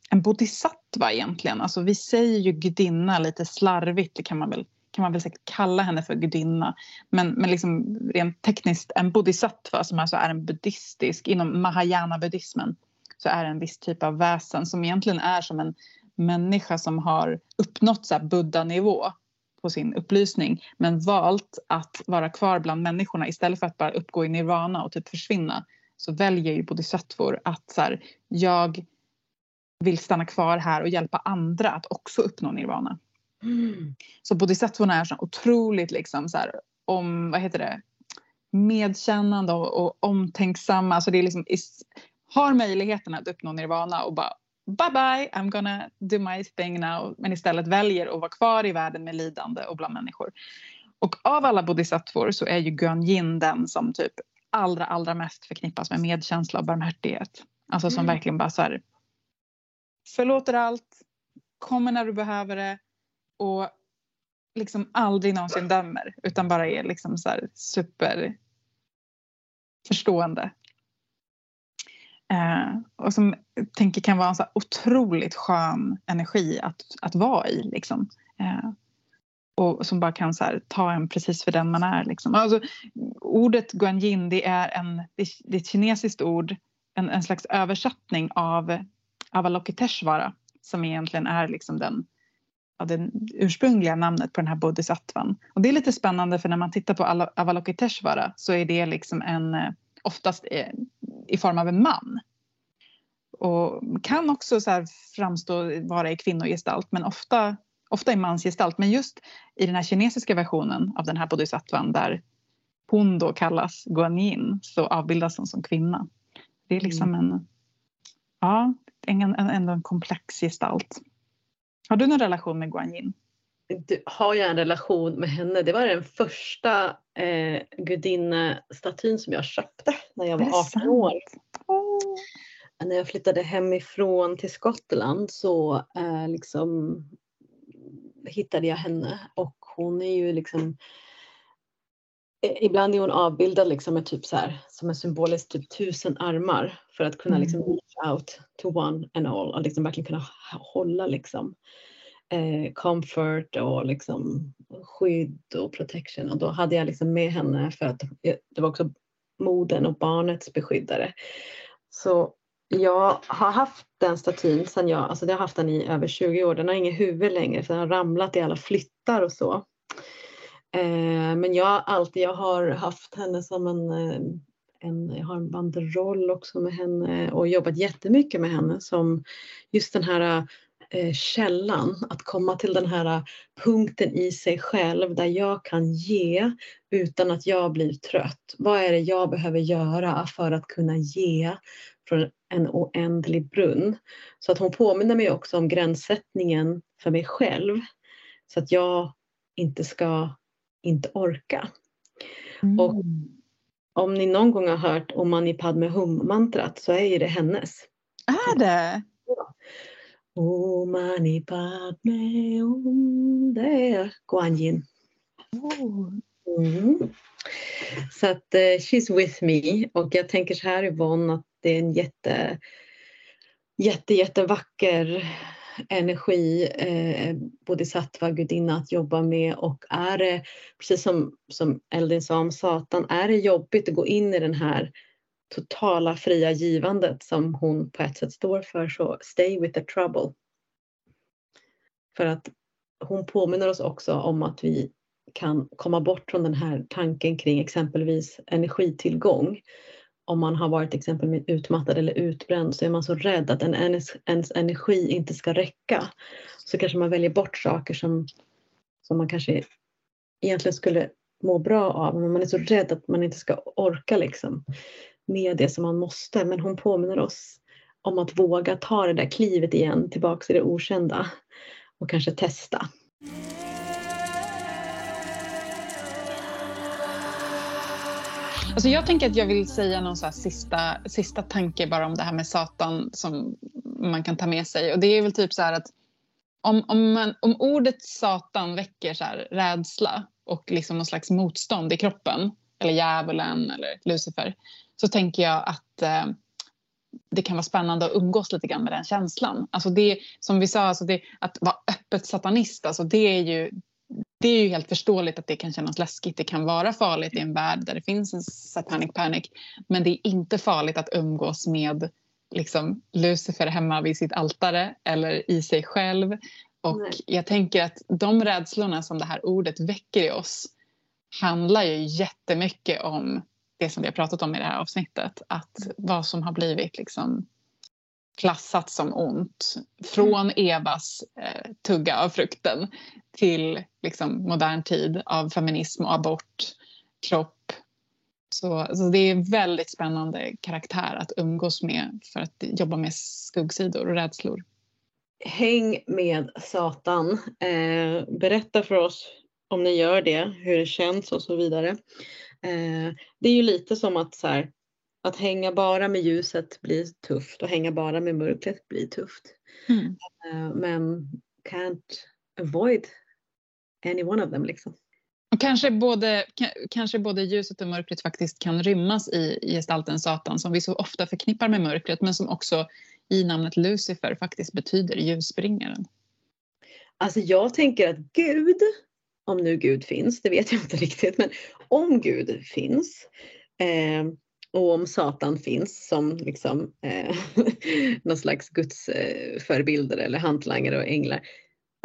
en bodhisattva egentligen. Alltså vi säger ju gudinna lite slarvigt, det kan man väl, kan man väl säkert kalla henne för gudinna. Men, men liksom rent tekniskt en bodhisattva som alltså är en buddhistisk, inom mahayana-buddhismen så är det en viss typ av väsen som egentligen är som en människa som har uppnått så här buddha-nivå på sin upplysning men valt att vara kvar bland människorna istället för att bara uppgå i nirvana och typ försvinna så väljer ju bodhisattvor att så här, jag vill stanna kvar här och hjälpa andra att också uppnå nirvana. Mm. Så bodhisattvorna är så otroligt liksom så här, om, vad heter det, medkännande och, och omtänksamma. Så det är liksom, is, har möjligheten att uppnå nirvana och bara bye bye, I'm gonna do my thing now. Men istället väljer att vara kvar i världen med lidande och bland människor. Och av alla bodhisattvor så är ju Guan Yin den som typ allra, allra mest förknippas med medkänsla och barmhärtighet. Alltså som Mm. verkligen bara så här förlåter allt, kommer när du behöver det och liksom aldrig någonsin dömer utan bara är liksom så här super förstående. Eh, och som jag tänker kan vara en så här otroligt skön energi att, att vara i. Liksom. Eh, och som bara kan så här, ta en precis för den man är. Liksom. Alltså, ordet guanyin det är, en, det är ett kinesiskt ord, en, en slags översättning av Avalokiteshvara som egentligen är liksom den, ja, det ursprungliga namnet på den här bodhisattvan. Och det är lite spännande för när man tittar på Avalokiteshvara så är det liksom en, eh, oftast i form av en man. Och kan också så framstå vara i kvinnogestalt men ofta, ofta i mansgestalt. Men just i den här kinesiska versionen av den här bodhisattvan där hon då kallas Guanyin så avbildas hon som kvinna. Det är liksom mm. en, ja, en, en, ändå en komplex gestalt. Har du någon relation med Guanyin? Du, har jag en relation med henne? Det var den första eh, gudinnestatyn som jag köpte när jag var 18 sant? år. Oh. När jag flyttade hemifrån till Skottland så eh, liksom hittade jag henne och hon är ju liksom eh, Ibland är hon avbildad liksom med typ så här, som en symboliskt typ tusen armar för att kunna liksom mm. reach out to one and all och liksom verkligen kunna hålla liksom eh, comfort och liksom skydd och protection och då hade jag liksom med henne för att det var också moden och barnets beskyddare. Så jag har haft den statyn sen jag, alltså jag har haft den i över 20 år. Den har inget huvud längre för den har ramlat i alla flyttar och så. Eh, men jag alltid, jag har haft henne som en, eh, en, jag har en banderoll också med henne och jobbat jättemycket med henne som just den här eh, källan, att komma till den här punkten i sig själv där jag kan ge utan att jag blir trött. Vad är det jag behöver göra för att kunna ge från en oändlig brunn? Så att hon påminner mig också om gränssättningen för mig själv så att jag inte ska inte orka. Mm. Och om ni någon gång har hört Om Mani Padme Hum-mantrat så är ju det hennes. Är det? Ja. Om Mani Padme Hum, det är Guanyin. Oh. Mm. Så att uh, she's with me och jag tänker så här Yvonne att det är en jätte, jätte, jättevacker energi, eh, bodhisattva, gudinna att jobba med och är det, precis som, som Eldin sa om Satan, är det jobbigt att gå in i den här totala fria givandet som hon på ett sätt står för så stay with the trouble. För att hon påminner oss också om att vi kan komma bort från den här tanken kring exempelvis energitillgång om man har varit exempelvis utmattad eller utbränd så är man så rädd att en, ens, ens energi inte ska räcka. Så kanske man väljer bort saker som, som man kanske egentligen skulle må bra av men man är så rädd att man inte ska orka liksom med det som man måste. Men hon påminner oss om att våga ta det där klivet igen tillbaks till det okända och kanske testa. Alltså jag tänker att jag vill säga någon så sista, sista tanke bara om det här med Satan som man kan ta med sig. Och det är väl typ så här att om, om, man, om ordet Satan väcker så här rädsla och liksom någon slags motstånd i kroppen, eller djävulen eller Lucifer, så tänker jag att eh, det kan vara spännande att umgås lite grann med den känslan. Alltså det, som vi sa, alltså det, att vara öppet satanist, alltså det är ju det är ju helt förståeligt att det kan kännas läskigt. Det kan vara farligt i en värld där det finns en satanic panic. Men det är inte farligt att umgås med liksom, Lucifer hemma vid sitt altare eller i sig själv. Och Nej. jag tänker att de rädslorna som det här ordet väcker i oss handlar ju jättemycket om det som vi har pratat om i det här avsnittet. Att vad som har blivit liksom klassat som ont. Från Evas eh, tugga av frukten till liksom, modern tid av feminism och abort, kropp. Så, så det är väldigt spännande karaktär att umgås med för att jobba med skuggsidor och rädslor. Häng med Satan. Eh, berätta för oss om ni gör det, hur det känns och så vidare. Eh, det är ju lite som att så här, att hänga bara med ljuset blir tufft och hänga bara med mörkret blir tufft. Mm. Eh, men can't avoid any one of them liksom. Och kanske både, ka- kanske både ljuset och mörkret faktiskt kan rymmas i, i gestalten Satan som vi så ofta förknippar med mörkret men som också i namnet Lucifer faktiskt betyder ljusbringaren. Alltså jag tänker att Gud, om nu Gud finns, det vet jag inte riktigt, men om Gud finns eh, och om Satan finns som liksom eh, någon slags Guds eh, eller hantlangare och änglar.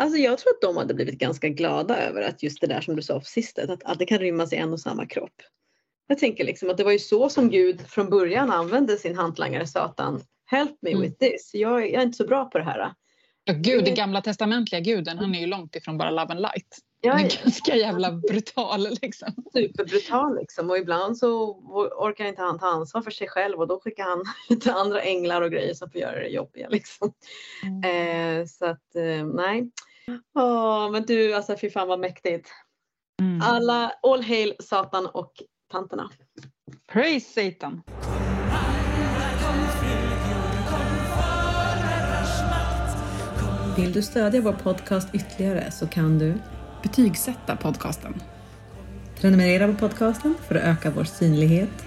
Alltså jag tror att de hade blivit ganska glada över att just det där som du sa på sistet, att, att det kan rymmas i en och samma kropp. Jag tänker liksom att det var ju så som Gud från början använde sin hantlangare Satan. Help me Mm. with this, jag, jag är inte så bra på det här. Ja, Gud, den gamla testamentliga guden, han är ju långt ifrån bara love and light. Jag Han är är ganska jävla brutal liksom. superbrutal liksom och ibland så orkar inte han ta ansvar för sig själv och då skickar han till andra änglar och grejer som får göra det jobbiga liksom. Eh, så att eh, nej. Åh, men du alltså fy fan vad mäktigt. Mm. Alla all hail Satan och tanterna. Praise Satan! Vill du stödja vår podcast ytterligare så kan du Betygsätta podcasten. prenumerera på podcasten för att öka vår synlighet.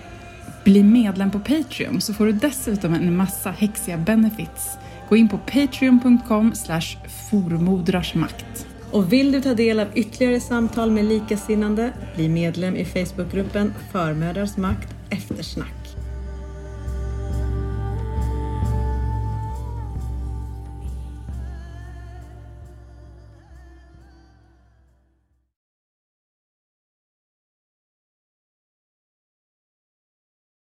Bli medlem på Patreon så får du dessutom en massa häxiga benefits. Gå in på patreon.com formodrarsmakt. Och vill du ta del av ytterligare samtal med likasinnande, bli medlem i Facebookgruppen Förmödrars makt eftersnack.